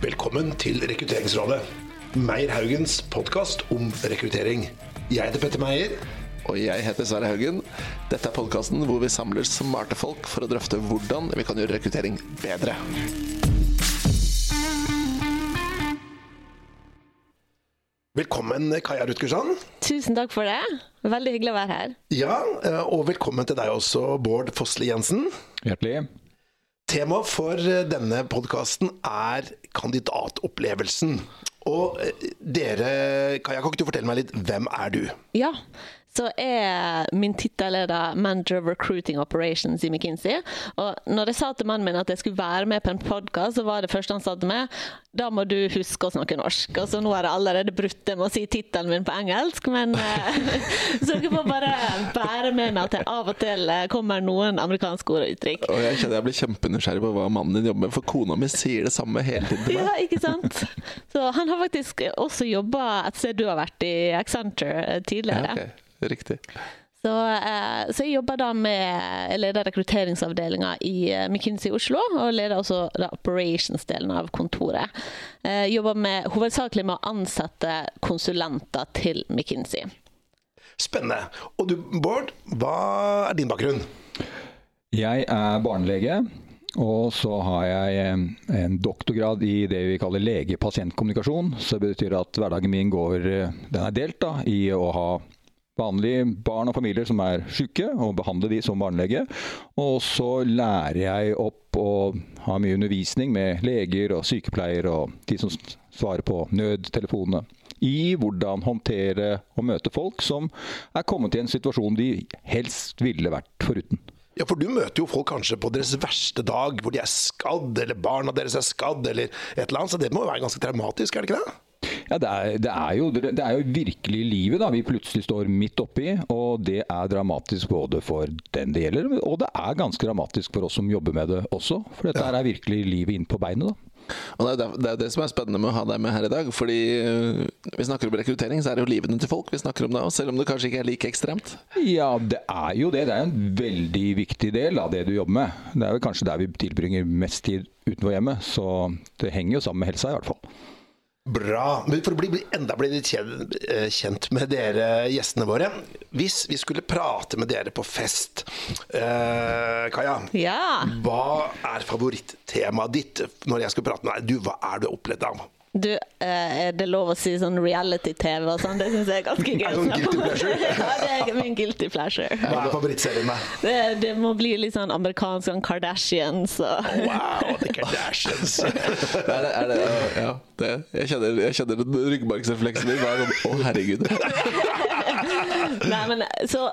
Velkommen til Rekrutteringsrådet. Meyer Haugens podkast om rekruttering. Jeg heter Petter Meyer. Og jeg heter Sverre Haugen. Dette er podkasten hvor vi samler smarte folk for å drøfte hvordan vi kan gjøre rekruttering bedre. Velkommen, Kaja Rutgersson. Tusen takk for det. Veldig hyggelig å være her. Ja, eh, og velkommen til deg også, Bård Fossli Jensen. Hjertelig. Temaet for eh, denne podkasten er kandidatopplevelsen. Og eh, dere, Kaja, kan ikke du fortelle meg litt, hvem er du? Ja, så er min tittel er Manager of Recruiting Operations i McKinsey. Og når jeg sa til mannen min at jeg skulle være med på en podkast, så var det første han sa til meg da må du huske å snakke norsk. Og så nå har jeg allerede brutt det med å si tittelen min på engelsk, men eh, så dere får bare bære med meg at det av og til eh, kommer noen amerikanske ord og uttrykk. Og jeg kjenner jeg blir kjempenysgjerrig på hva mannen din jobber med, for kona mi sier det samme hele tiden til meg. Ja, ikke sant? Så han har faktisk også jobba et sted du har vært i Accenture eh, tidligere. Ja, ok. Riktig. Så, eh, så jeg jobber da med Jeg leder rekrutteringsavdelinga i McKinsey McKinsey Oslo, og leder også da operations-delen av kontoret. Eh, jobber med, hovedsakelig med å ansette konsulenter til McKinsey. Spennende. Og du, Bård, hva er din bakgrunn? Jeg er barnelege. Og så har jeg eh, en doktorgrad i det vi kaller lege-pasient-kommunikasjon. Så det betyr at hverdagen min går eh, Den er delt da, i å ha vanlige barn og familier som er syke, og behandle de som barnelege. Og så lærer jeg opp og har mye undervisning med leger og sykepleiere og de som svarer på nødtelefonene. I hvordan håndtere og møte folk som er kommet i en situasjon de helst ville vært foruten. Ja, for du møter jo folk kanskje på deres verste dag, hvor de er skadd, eller barna deres er skadd, eller et eller annet. Så det må jo være ganske traumatisk, er det ikke det? Ja, det er, det, er jo, det er, jo, virkelig livet da, vi plutselig står midt oppi. Og det er dramatisk både for den det gjelder, og det er ganske dramatisk for oss som jobber med det også. For dette er virkelig livet inn på beinet. da. Og Det er det, det som er spennende med å ha deg med her i dag. fordi øh, Vi snakker om rekruttering, så er det jo livene til folk vi snakker om da, selv om det kanskje ikke er like ekstremt? Ja, det er jo det. Det er en veldig viktig del av det du jobber med. Det er vel kanskje der vi tilbringer mest tid utenfor hjemmet. Så det henger jo sammen med helsa, i hvert fall. Bra. Men for å bli, enda bli litt eh, kjent med dere gjestene våre Hvis vi skulle prate med dere på fest, eh, Kaja. Ja. Hva er favorittemaet ditt når jeg skal prate med deg? Du, hva er det opplevd av? Du, eh, er det lov å si sånn reality-TV og sånn? Det syns jeg er ganske gøy. Er det sånn guilty pleasure? ja, det er min guilty pleasure. Hva er favorittserien, da? Det, det, må bli litt sånn amerikansk sånn Kardashians og Wow, The Kardashians! er det, er det, ja, det, jeg kjenner, jeg kjenner ryggmargsrefleksen din. Å, herregud. Nei, men så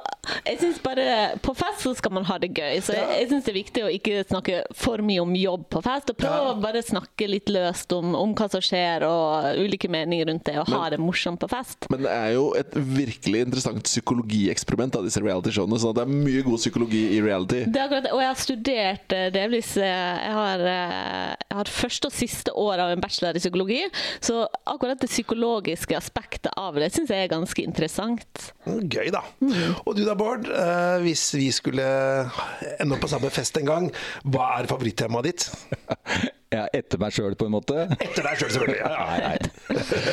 Jeg syns bare På fest så skal man ha det gøy. Så jeg, jeg syns det er viktig å ikke snakke for mye om jobb på fest. Og prøve å bare snakke litt løst om, om, hva som skjer, og ulike meninger rundt det, og men, ha det morsomt på fest. Men det er jo et virkelig interessant psykologieksperiment av disse realityshowene. Så det er mye god psykologi i reality. Det er akkurat Og jeg har studert eh, delvis eh, Jeg har, eh, jeg har første og siste år av en bachelor i psykologi, så akkurat det psykologiske aspektet av det syns jeg er ganske interessant. Gøy, da. Og du da, Bård. Eh, hvis vi skulle ende opp på samme fest en gang, hva er favorittemaet ditt? Ja, etter meg sjøl, på en måte? Etter deg sjøl, selvfølgelig. Ja, ja. Nei, nei.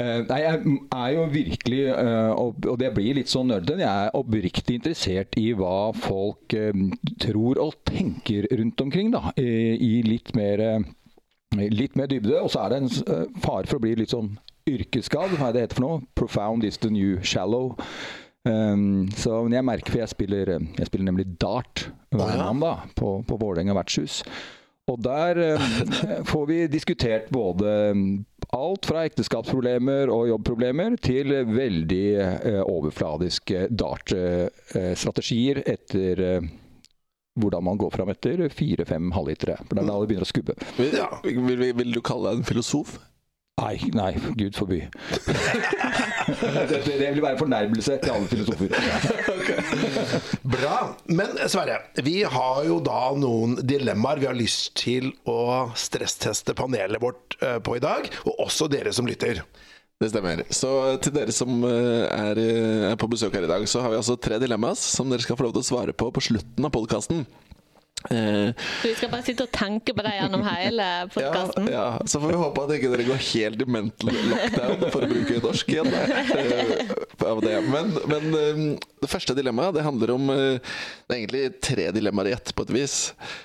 Eh, nei, jeg er jo virkelig, eh, og det blir litt sånn nerden, jeg er oppriktig interessert i hva folk tror og tenker rundt omkring, da. I litt mer, litt mer dybde. Og så er det en fare for å bli litt sånn yrkesskad, hva er det heter for noe? Profound is the new shallow. Um, så jeg merker, for jeg spiller, jeg spiller nemlig dart hver mandag på, på Vålerenga vertshus. Og der um, får vi diskutert både alt fra ekteskapsproblemer og jobbproblemer til veldig uh, overfladiske dartstrategier uh, etter uh, hvordan man går fram etter fire-fem halvlitere. For det er da det begynner å skubbe. Ja. vil, vil, vil du kalle deg en filosof? Nei, nei, gud forby. det, det, vil være fornærmelse til alle filosofer. Bra. Men Sverre, vi har jo da noen dilemmaer vi har lyst til å stressteste panelet vårt eh, på i dag, og også dere som lytter. Det stemmer. Så til dere som eh, er, eh, er på besøk her i dag, så har vi altså tre dilemmaer som dere skal få lov til å svare på på slutten av podkasten. Eh, Så vi skal bare sitte og tenke på det gjennom hele ja, podkasten. ja, så får vi håpe at ikke dere går helt i mental lockdown, for å bruke norsk igjen. eh, av det. Men, men eh, det første dilemmaet det handler om eh, Det er egentlig tre dilemmaer i ett, på et vis.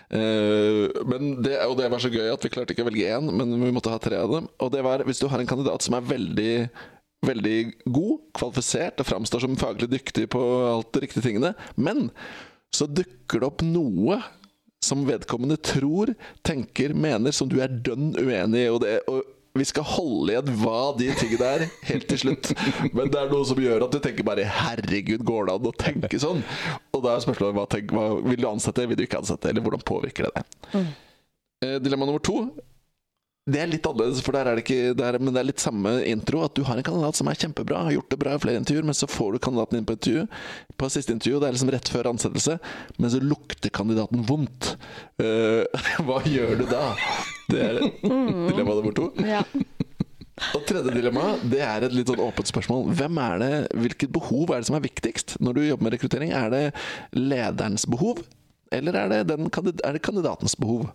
Eh, Men det, og det var så gøy at vi klarte ikke å velge én, men vi måtte ha tre av dem. Og det var hvis du har en kandidat som er veldig Veldig god, kvalifisert og framstår som faglig dyktig på alt de riktige tingene, men så dukker det opp noe som vedkommende tror, tenker, mener, som du er dønn uenig i. Og, det, og vi skal holde igjen hva de tingene er, helt til slutt. Men det er noe som gjør at du tenker bare 'herregud, går det an å tenke sånn?' Og da er spørsmålet hva, tenk, hva vil du ansette, vil du ikke ansette, eller hvordan påvirker det deg? Eh, Dilemma nummer to. Det er litt annerledes, for der er det ikke der, er, Men det er litt samme intro. At du har en kandidat som er kjempebra, har gjort det bra i flere intervjuer, men så får du kandidaten inn på intervju. På siste intervju, det er liksom rett før ansettelse, men så lukter kandidaten vondt. Uh, hva gjør du da? Det er dilemma nummer to. Ja. Og tredje dilemma, det er et litt sånn åpent spørsmål. Hvem er det, Hvilket behov er det som er viktigst når du jobber med rekruttering? Er det lederens behov, eller er det, den, er det kandidatens behov?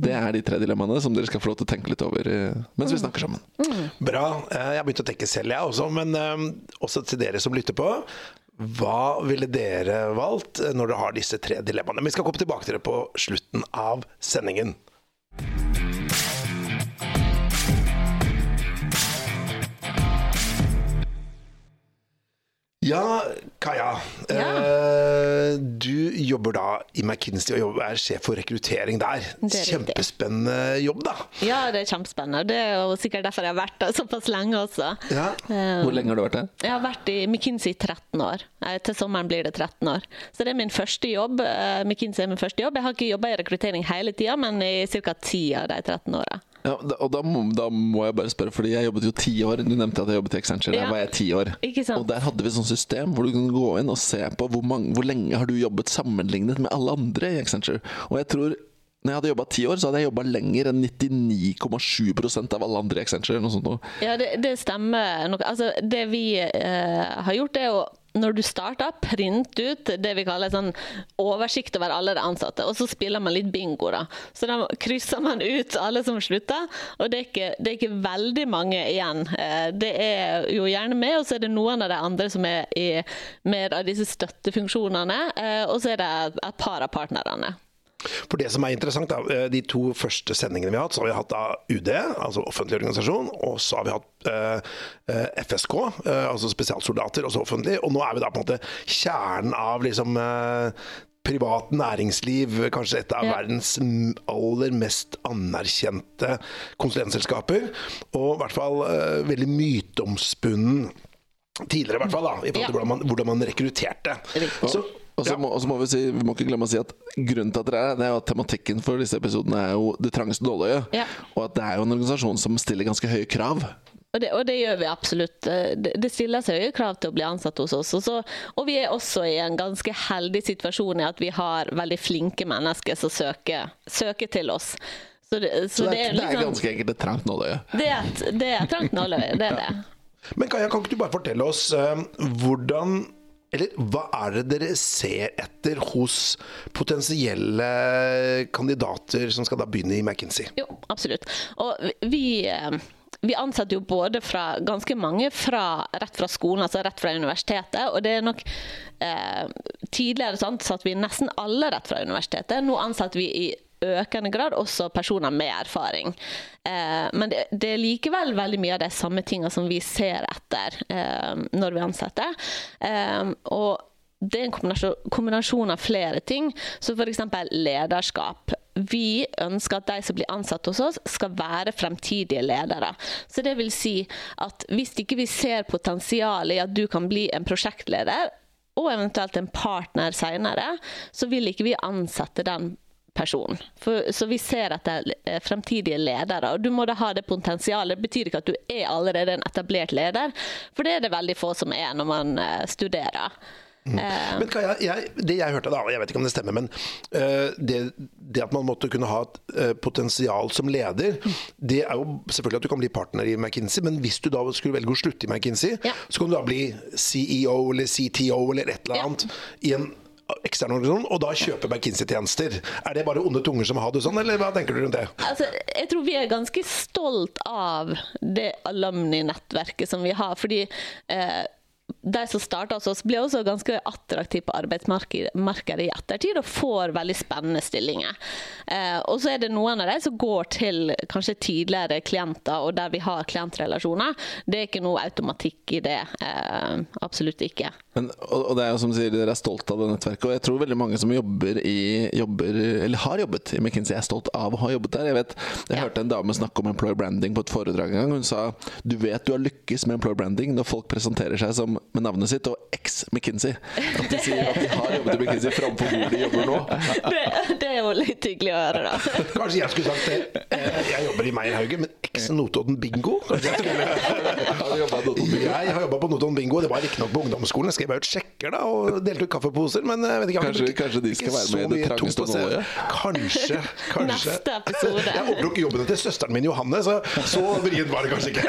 Det er de tre dilemmaene som dere skal få lov til å tenke litt over eh, mens vi snakker sammen. Bra. Eh, Jeg har begynt å tenke selv, jeg også. Men eh, også til dere som lytter på. Hva ville dere valgt når dere har disse tre dilemmaene? Vi skal komme tilbake til det på slutten av sendingen. Ja, Kaja. Eh, du jobber da i McKinsey og jobber, er sjef for rekruttering der. Er. Kjempespennende jobb, da. ja, det er kjempespennende. Det er jo sikkert derfor jeg har vært der såpass lenge også. Ja. Eh, Hvor lenge har du vært der? Jeg har vært i McKinsey i 13 år. Eh, Til sommeren blir det 13 år. Så det er min første jobb. McKinsey er min første jobb. Jeg har ikke jobba i rekruttering hele tida, men i ca. 10 av de 13 åra. Ja, og da må, da må jeg bare spørre, fordi jeg jobbet jo ti år. Du nevnte at jeg jobbet i Accenture. Der Ja. var jeg ti år. Og der hadde vi et sånt system hvor du kunne gå inn og se på hvor, mange, hvor lenge har du jobbet sammenlignet med alle andre i Accenture. Og jeg tror når jeg hadde jobba ti år, så hadde jeg jobba lenger enn 99,7% av alle andre i Accenture. Ja, det, det stemmer. nok. Altså, det vi eh, har gjort, er å når du starter, print ut det vi kaller sånn oversikt over alle de ansatte, og så spiller man litt bingo. da. Så da krysser man ut alle som slutter, og det er ikke, det er ikke veldig mange igjen. Eh, Det er jo gjerne med, og så er det noen av de andre som er i mer av disse støttefunksjonene, eh, og så er det et par av partnerne. For det som er interessant, da, eh, de to første sendingene vi har hatt, så har vi hatt da UD, altså offentlig organisasjon, og så har vi hatt eh, eh, FSK, eh, altså spesialsoldater, også offentlig. Og nå er vi da på en måte kjernen av liksom eh, privat næringsliv, kanskje et av Ja. verdens aller mest anerkjente konsulentselskaper. Og i hvert fall eh, veldig myteomspunnen tidligere, i hvert fall, da, i forhold til Ja. hvordan man, hvordan man rekrutterte. Så, Og så ja. må, må vi si, vi må ikke glemme å si at grunnen til at dere er her, det er jo at tematikken for disse episodene er jo det trangeste nåløyet. Ja. Og at det er jo en organisasjon som stiller ganske høye krav. Og det, og det gjør vi absolutt. Eh, Det, det stilles høye krav til å bli ansatt hos oss. Og, så, og vi er også i en ganske heldig situasjon i at vi har veldig flinke mennesker som søker, søker til oss. Så det, så Så det er, det er liksom- ganske enkelt et trangt nåløye. det er et, det er trangt nåløye, det er det. Men Kaja, kan ikke du bare fortelle oss uh, hvordan eller hva er det dere ser etter hos potensielle kandidater som skal da begynne i McKinsey? Jo, absolutt. Og vi, eh, vi ansetter jo både fra ganske mange fra, rett fra skolen, altså rett fra universitetet. Og det er nok eh, Tidligere så ansatte vi nesten alle rett fra universitetet. Nå ansetter vi i økende grad også personer med erfaring. Eh, men det, det er likevel veldig mye av de samme tingene som vi ser etter eh, når vi ansetter. Eh, og det er en kombinasjon, kombinasjon av flere ting, som f.eks. lederskap. Vi ønsker at de som blir ansatt hos oss, skal være fremtidige ledere. Så det vil si at hvis ikke vi ser potensial i at du kan bli en prosjektleder, og eventuelt en partner senere, så vil ikke vi ansette den personen. For, så vi ser etter eh, fremtidige ledere. Og du må da ha det potensialet. Det betyr ikke at du er allerede en etablert leder, for det er det veldig få som er når man eh, studerer. Mm. Men jeg, jeg, Det jeg hørte, da, jeg vet ikke om det stemmer, men uh, det, det, at man måtte kunne ha et uh, potensial som leder, det er jo selvfølgelig at du kan bli partner i McKinsey, men hvis du da skulle velge å slutte i McKinsey, ja. så kan du da bli CEO eller CTO eller et eller annet ja. i en ekstern organisasjon, og da kjøpe McKinsey-tjenester. Er det bare onde tunger som har det sånn, eller hva tenker du rundt det? Altså, jeg tror vi er ganske stolt av det alumni-nettverket som vi har. fordi eh, de som starter hos oss, blir også ganske attraktive på arbeidsmarkedet i ettertid og får veldig spennende stillinger. Eh, og så er det noen av de som går til kanskje tidligere klienter, og der vi har klientrelasjoner. Det er ikke noe automatikk i det. Eh, absolutt ikke. Men, og, det er jo som sier, Dere er stolt av det nettverket, og jeg tror veldig mange som jobber i, jobber, eller har jobbet i McKinsey, er stolt av å ha jobbet der. Jeg vet, jeg ja. hørte en dame snakke om employer branding på et foredrag en gang. Hun sa du vet du har lykkes med employer branding når folk presenterer seg som med navnet sitt og eks-McKinsey. At de sier at de har jobbet i McKinsey framfor hvor de jobber nå. Det, det, er jo litt hyggelig å høre, da. Kanskje jeg skulle sagt det. Eh, jeg jobber i Meierhaugen, men eks-Notodden Bingo? Jeg, jeg har jobba på Notodden Bingo. Det var riktignok på ungdomsskolen. Jeg skrev ut sjekker da, og delte ut kaffeposer, men jeg vet ikke, kanskje, ikke, kanskje de skal være med i det trangeste nåløyet? Kanskje. kanskje. Neste episode. Jeg overtok jobbene til søsteren min Johanne, så så vrient var det kanskje ikke.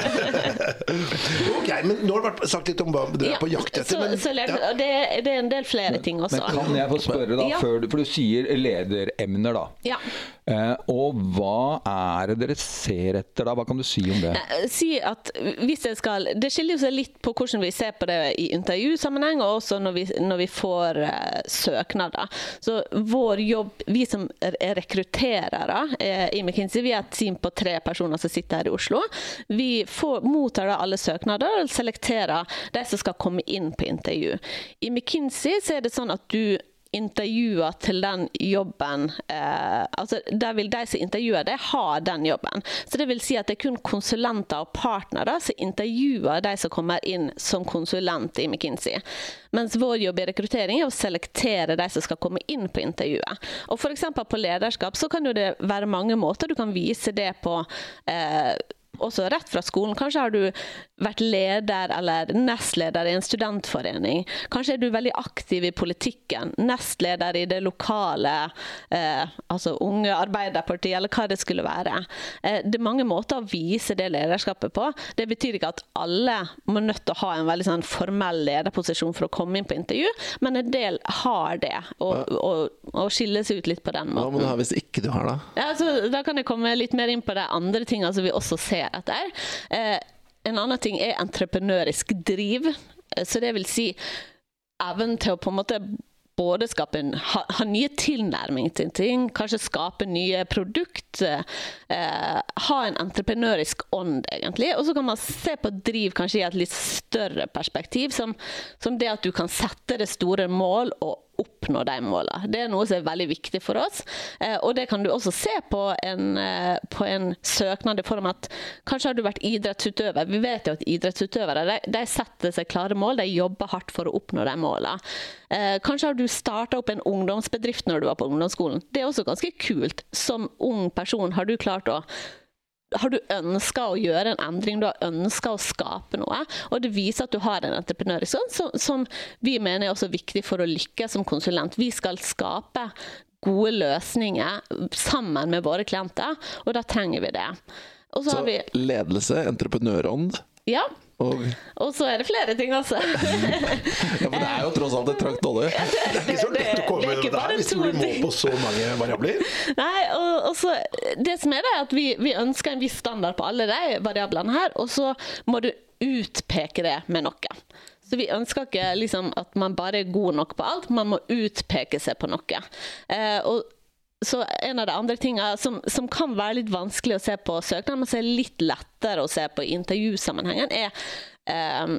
ok, men nå har det vært sagt litt om hva du er på jakt etter. Men, så, så leder, ja. det, det, er en del flere ting også. Men kan jeg få spørre, da, før, for du sier lederemner, da. Eh, og hva er det dere ser etter da? Hva kan du si om det? Eh, si at hvis jeg skal, Det skiller seg litt på hvordan vi ser på det i intervjusammenheng, og også når vi, når vi får uh, søknader. Så vår jobb, vi som er rekrutterere uh, i McKinsey, vi er et team på tre personer som sitter her i Oslo. Vi får, mottar da alle søknader og selekterer de som skal komme inn på intervju. I McKinsey så er det sånn at du intervjuer til den jobben eh, altså Der vil de som intervjuer deg, ha den jobben. Så det vil si at det er kun konsulenter og partnere som intervjuer de som kommer inn som konsulent i McKinsey. Mens vår jobb i rekruttering er å selektere de som skal komme inn på intervjuet. Og F.eks. på lederskap så kan det være mange måter du kan vise det på. Eh, også rett fra skolen. Kanskje har du vært leder eller nestleder i en studentforening. Kanskje er du veldig aktiv i politikken. Nestleder i det lokale eh, altså Unge Arbeiderpartiet, eller hva det skulle være. Eh, det er mange måter å vise det lederskapet på. Det betyr ikke at alle må nødt til å ha en veldig sånn formell lederposisjon for å komme inn på intervju, men en del har det, og, og, og skiller seg ut litt på den måten. Hva må du ha hvis ikke du har det? Ja, altså, da kan jeg komme litt mer inn på de andre tingene som vi også ser etter. Eh, en annen ting er entreprenørisk driv. Eh, så det vil si evnen til å på en måte både skape en, ha, ha, nye tilnærming til ting, kanskje skape nye produkter. Eh, ha en entreprenørisk ånd, egentlig. Og så kan man se på driv kanskje i et litt større perspektiv, som, som det at du kan sette det store mål og oppnå de målene. Det er noe som er veldig viktig for oss. Eh, og det kan du også se på en, eh, på en søknad i form at kanskje har du vært idrettsutøver. Vi vet jo at idrettsutøvere de, de setter seg klare mål, de jobber hardt for å oppnå de målene. Eh, kanskje har du starta opp en ungdomsbedrift når du var på ungdomsskolen. Det er også ganske kult. Som ung person har du klart å har du ønska å gjøre en endring, du har ønska å skape noe. Og det viser at du har en entreprenørisk ånd, som, som, vi mener er også viktig for å lykkes som konsulent. Vi skal skape gode løsninger sammen med våre klienter, og da trenger vi det. Så, så vi, ledelse, entreprenørånd, ja. Og, og så er det flere ting også. ja, Men det er jo tross alt et trangt olje. Det er ikke så lett å komme med det der hvis du blir målt på så mange variabler. Nei, og, og så, Det som er det, er at vi, vi ønsker en viss standard på alle de variablene her, og så må du utpeke det med noe. Så Vi ønsker ikke liksom, at man bare er god nok på alt, man må utpeke seg på noe. Eh, og så en av de andre tingene som, som, kan være litt vanskelig å se på søknad, men som er litt lettere å se på i intervjusammenhengen, er um,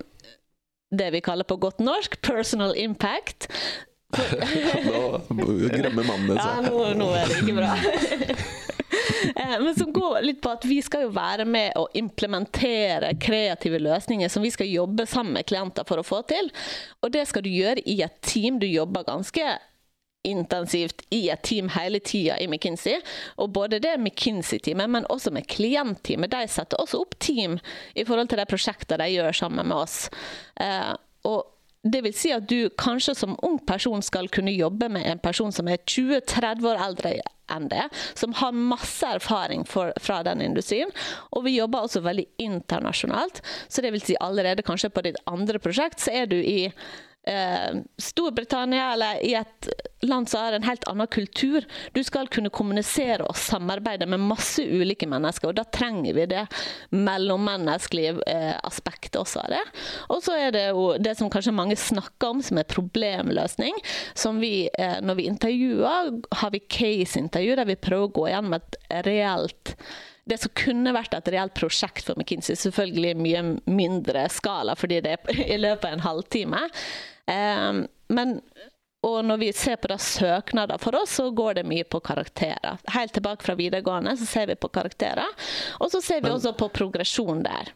det vi kaller på godt norsk 'personal impact'. nå gremmer mannen seg. Ja, nå, nå er det ikke bra. Eh, men som går litt på at vi skal jo være med å implementere kreative løsninger som vi skal jobbe sammen med klienter for å få til. Og det skal du gjøre i et team. Du jobber ganske intensivt i et team hele tida i McKinsey. Og både det McKinsey-teamet, men også med klientteamet. De setter også opp team i forhold til de prosjektene de gjør sammen med oss. Eh, og det vil si at du kanskje som ung person skal kunne jobbe med en person som er 20-30 år eldre enn det, som har masse erfaring for, fra den industrien. Og vi jobber også veldig internasjonalt, så det vil si allerede kanskje på ditt andre prosjekt så er du i eh, Storbritannia eller i et land som har en helt annen kultur. Du skal kunne kommunisere og samarbeide med masse ulike mennesker, og da trenger vi det mellommenneskelige eh, aspektet også av det. Og så er det jo det som kanskje mange snakker om, som er problemløsning. Som vi, eh, når vi intervjuer, har vi case-intervju der vi prøver å gå gjennom et reelt det som kunne vært et reelt prosjekt for McKinsey, selvfølgelig i mye mindre skala fordi det er i løpet av en halvtime. Um, men og når vi ser på da søknader for oss, så går det mye på karakterer. Helt tilbake fra videregående så ser vi på karakterer. Og så ser vi Men, også på progresjon der.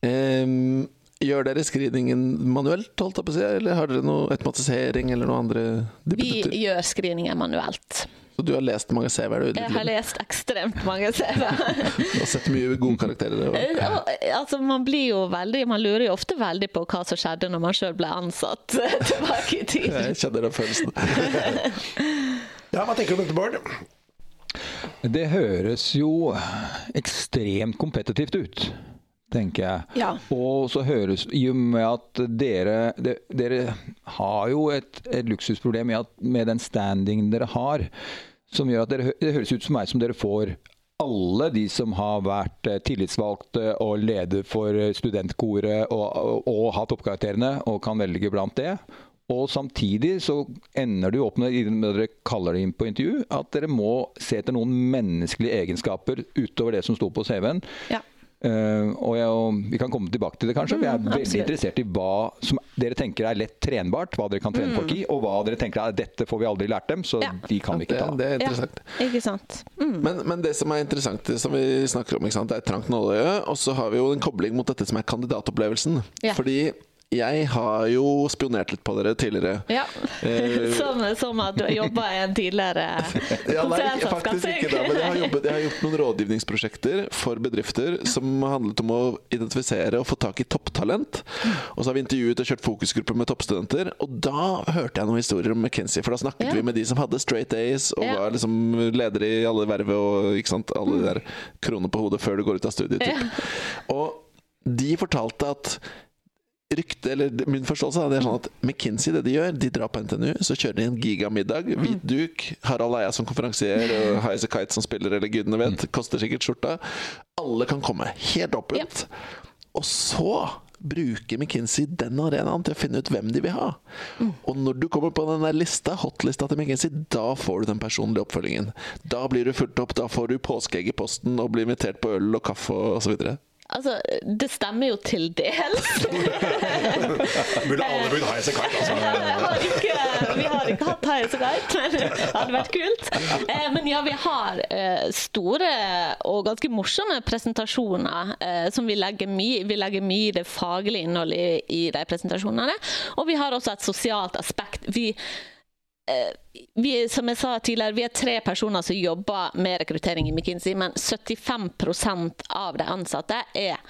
Um, gjør dere screeningen manuelt, holdt jeg på å si, eller har dere noe automatisering eller noe andre Vi gjør screeningen manuelt. Så du har lest mange CV-er? Jeg har lest ekstremt mange CV-er. du har sett mye gode karakterer? Ja, altså, man blir jo veldig Man lurer jo ofte veldig på hva som skjedde når man sjøl ble ansatt tilbake i tid. Jeg kjenner den følelsen. ja, hva tenker du om dette, Bård? Det høres jo ekstremt kompetitivt ut tenker jeg. Ja. Og så høres I og med at dere, de, dere har jo et, et luksusproblem med, at, med den standingen dere har, som gjør at dere, det høres ut som meg som dere får alle de som har vært eh, tillitsvalgte og leder for studentkoret og, og, og hatt oppkarakterene, og kan velge blant det. Og samtidig så ender du opp med, når dere kaller det inn på intervju, at dere må se etter noen menneskelige egenskaper utover det som sto på CV-en. Ja. Uh, og, jeg, og, Vi kan komme tilbake til det, kanskje. Mm, vi er mm, veldig interessert i hva som dere tenker er lett trenbart, hva dere kan trene mm. folk i, og hva dere tenker er dette får vi aldri lært dem, så ja. de kan vi ikke ta. Det, det er interessant. Ja, ikke sant? Mm. Men, men, det som er interessant, det som vi snakker om, det er trangt nåløye, og så har vi jo en kobling mot dette som er kandidatopplevelsen. Ja. Fordi jeg har jo spionert litt på dere tidligere. Ja, eh, som, som, at du har jobba i en tidligere ja, Nei, faktisk ikke da, men jeg har, jobbet, jeg har gjort noen rådgivningsprosjekter for bedrifter som handlet om å identifisere og få tak i topptalent. Og så har vi intervjuet og kjørt fokusgrupper med toppstudenter, og da hørte jeg noen historier om McKenzie. For da snakket ja. vi med de som hadde straight A's og ja. var liksom ledere i alle vervet og ikke sant, alle de der kroner på hodet før du går ut av studiet. Og de fortalte at rykte, eller min forståelse, det er sånn at McKinsey, det de gjør, de drar på NTNU, så kjører de en gigamiddag, hvit duk, Harald Eia som konferansier, og Highasakite Kite som spiller, eller gudene vet, mm. koster sikkert skjorta. Alle kan komme, helt åpent. Og så bruker McKinsey den arenaen til å finne ut hvem de vil ha. Mm. Og når du kommer på den der lista, hotlista til McKinsey, da får du den personlige oppfølgingen. Da blir du fulgt opp, da får du påskeegg i posten og blir invitert på øl og kaffe osv. Altså, det stemmer jo til dels. Burde alle begynt High as a Kite, altså. vi har ikke hatt High as a Kite, men det hadde vært kult. Eh, men ja, vi har eh, store og ganske morsomme presentasjoner eh, som vi legger mye Vi legger mye i det faglige innholdet i de presentasjonene. Og vi har også et sosialt aspekt. Vi vi, som jeg sa tidligere, vi er tre personer som jobber med rekruttering i McKinsey, men 75% av de ansatte er,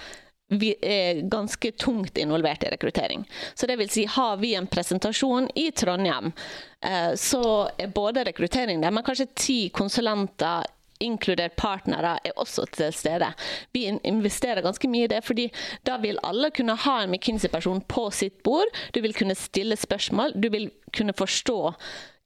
er ganske tungt involvert i rekruttering. Så det vil si, har vi en presentasjon i Trondheim, eh, så er både rekruttering der, men kanskje ti konsulenter inkludert partnere, er også til stede. Vi investerer ganske mye i det, fordi da vil alle kunne ha en McKinsey-person på sitt bord. Du vil kunne stille spørsmål, du vil kunne forstå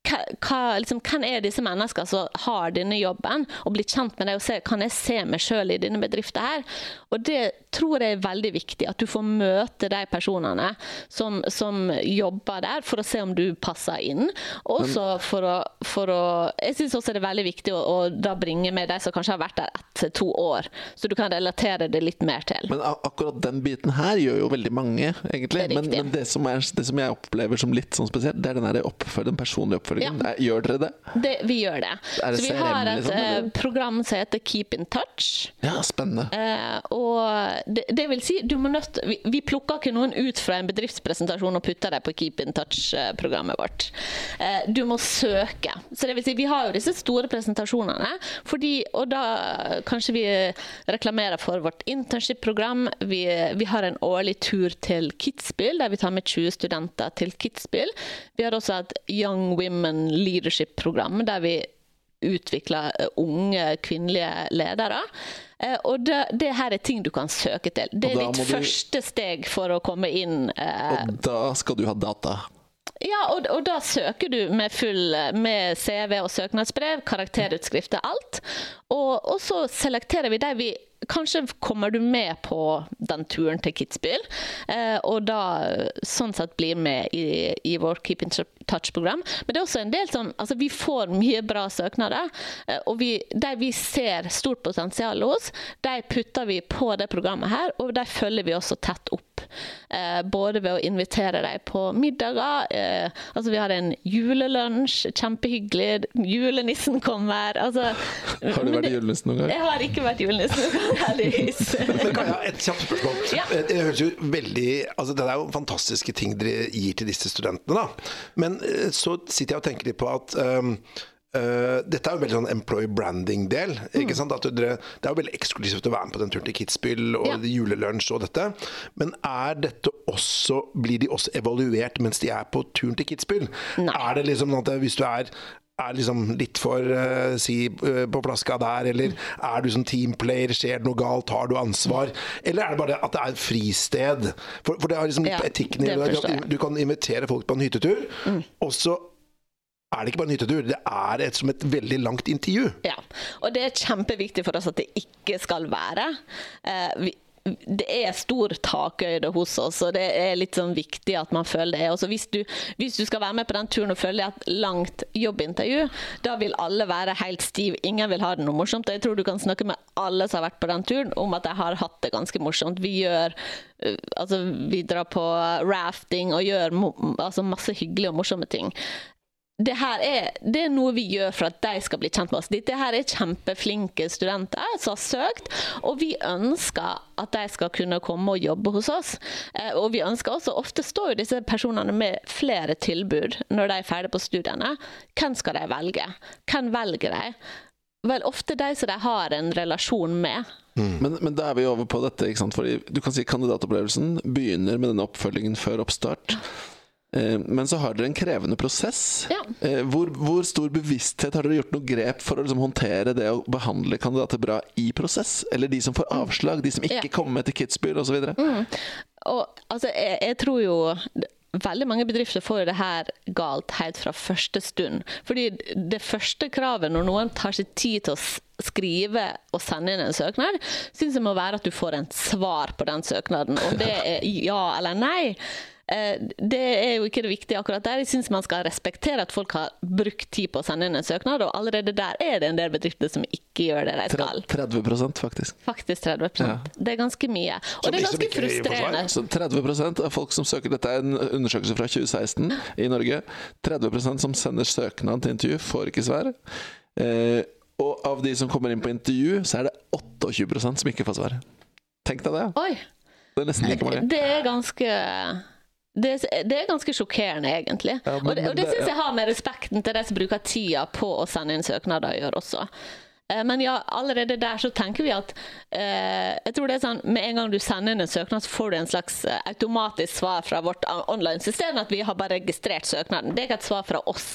hva, liksom, hvem er disse menneskene som har denne jobben, og bli kjent med dem og se kan jeg se meg sjøl i denne bedriften her. Og Det tror jeg er veldig viktig, at du får møte de personene som, som jobber der, for å se om du passer inn. Også for å, for å Jeg syns også det er veldig viktig å, å, da bringe med de som kanskje har vært der ett til to år, så du kan relatere det litt mer til. Men akkurat den biten her gjør jo veldig mange, egentlig. Det men, men det, som er, det, som jeg opplever som litt sånn spesielt, det er den, oppfølg, den personlige oppfølgingen dagen. Ja. Gjør dere det? det? Vi gjør det. Det så vi har et liksom, program som heter Keep in touch. Ja, spennende. Eh, og det, det, vil si, nødt Vi, vi plukker ikke noen ut fra en bedriftspresentasjon og putter dem på Keep in touch-programmet vårt. Eh, du må søke. Så det vil si, vi har jo disse store presentasjonene, fordi, og da kanskje vi reklamerer for vårt internship-program. Vi, vi har en årlig tur til Kitzbühel, der vi tar med 20 studenter til Kitzbühel. Vi har også et Young Women Leadership-program, der vi utvikler eh, unge kvinnelige ledere. Eh, og det, det, her er ting du kan søke til. Det er ditt du... første steg for å komme inn. Eh... Og da skal du ha data? Ja, og, og, da søker du med full med CV og søknadsbrev, karakterutskrifter, alt. Og, og så selekterer vi de vi Kanskje kommer du med på den turen til Kitzbühel, eh, og da sånn sett blir med i, i vår Keep in Touch-program. Men det er også en del som Altså, vi får mye bra søknader, eh, og vi, de vi ser stort potensial hos, de putter vi på det programmet her, og de følger vi også tett opp. Eh, både ved å invitere dem på middager. altså, vi har en julelunsj, kjempehyggelig. Julenissen kommer. Altså, har du vært julenissen noen gang? Jeg har ikke vært julenissen noen gang. Men kan jeg ha et kjapt spørsmål? Ja. Eh, det høres jo veldig altså Det er jo fantastiske ting dere gir til disse studentene. da. Men eh, så sitter jeg og tenker litt på at um, Uh, dette er jo veldig sånn employee branding-del. Mm. Dere, det er jo veldig eksklusivt å være med på den turen til Kitzbühel og ja. julelunsj og dette. Men er dette også, blir de også evaluert mens de er på turen til Kitzbühel? Er det liksom at hvis du er er liksom litt for uh, si uh, på plaska der, eller er du som teamplayer, skjer det noe galt, har du ansvar? Eller er det bare at det er et fristed? For, for det har liksom litt ja, på etikken i det. Du kan invitere folk på en hyttetur, mm. og så er det ikke bare en hyttetur, det er et, som et veldig langt intervju. Ja, og det er kjempeviktig for oss at det ikke skal være. Uh, vi, det er stor takhøyde hos oss, og det er litt sånn viktig at man føler det. Også hvis, du, hvis du skal være med på den turen og føle et langt jobbintervju, da vil alle være helt stiv. Ingen vil ha det noe morsomt. Jeg tror du kan snakke med alle som har vært på den turen, om at de har hatt det ganske morsomt. Vi gjør eh, Altså, vi drar på rafting og gjør altså, masse hyggelige og morsomme ting det her er, det er, noe vi gjør for at de skal bli kjent med oss. Dette her er kjempeflinke studenter som har søkt, og vi ønsker at de skal kunne komme og jobbe hos oss. Eh, og vi ønsker også, Ofte står jo disse personene med flere tilbud når de er ferdig på studiene. Hvem skal de velge? Hvem velger de? Vel, ofte de som de har en relasjon med. Mm. Men, men, da er vi over på dette. ikke sant? Fordi du kan si Kandidatopplevelsen begynner med denne oppfølgingen før oppstart. Eh, men så har dere en krevende prosess. Ja. Eh, hvor, hvor, stor bevissthet har dere gjort noe grep for å liksom håndtere det å behandle kandidater bra i prosess? Eller de som får mm. avslag, de som ikke ja. kommer til Kitzbühel osv.? Mm. Og, altså, jeg, jeg tror jo veldig mange bedrifter får det her galt helt fra første stund. Fordi det første kravet når noen tar seg tid til å skrive og sende inn en søknad, syns jeg må være at du får en svar på den søknaden. Om det er ja eller nei. Eh, det er jo ikke det viktige akkurat der. Jeg syns man skal respektere at folk har brukt tid på å sende inn en søknad, og allerede der er det en del bedrifter som ikke gjør det de skal. 30% faktisk. Faktisk 30 ja. Det er ganske mye. Og det er ganske frustrerende. Så 30% av folk som søker Dette er en undersøkelse fra 2016 i Norge. 30% som sender søknad til intervju, får ikke svar. Eh, og av de som kommer inn på intervju, så er det 28% som ikke får svar. Tenk deg det. Oi. Det er nesten like mange. Det er ganske det, det, er ganske sjokkerende, egentlig. Ja, men, og det, og det syns jeg har med respekten til de som bruker tida på å sende inn søknader å gjøre også. Eh, men ja, allerede der så tenker vi at eh, jeg tror det er sånn, Med en gang du sender inn en søknad, så får du en slags eh, automatisk svar fra vårt online-system. At vi har bare registrert søknaden. Det er ikke et svar fra oss.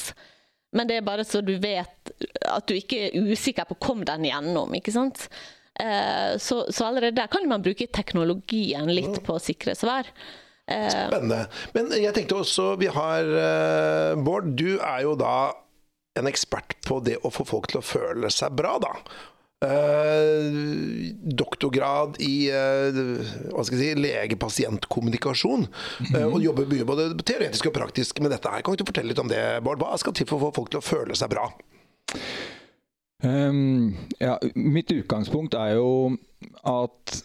Men det er bare så du vet at du ikke er usikker på kom den gjennom. ikke sant? Eh, så, så allerede der kan man bruke teknologien litt på å sikre svar. Eh, Spennende. Men jeg tenkte også, vi har uh, Bård, du er jo da en ekspert på det å få folk til å føle seg bra, da. Uh, doktorgrad i uh, hva skal jeg si, lege-pasient-kommunikasjon. Mm -hmm. uh, og jobber mye både teoretisk og praktisk med dette. her. Kan du fortelle litt om det, Bård? Hva skal til for å få folk til å føle seg bra? Um, ja, mitt utgangspunkt er jo at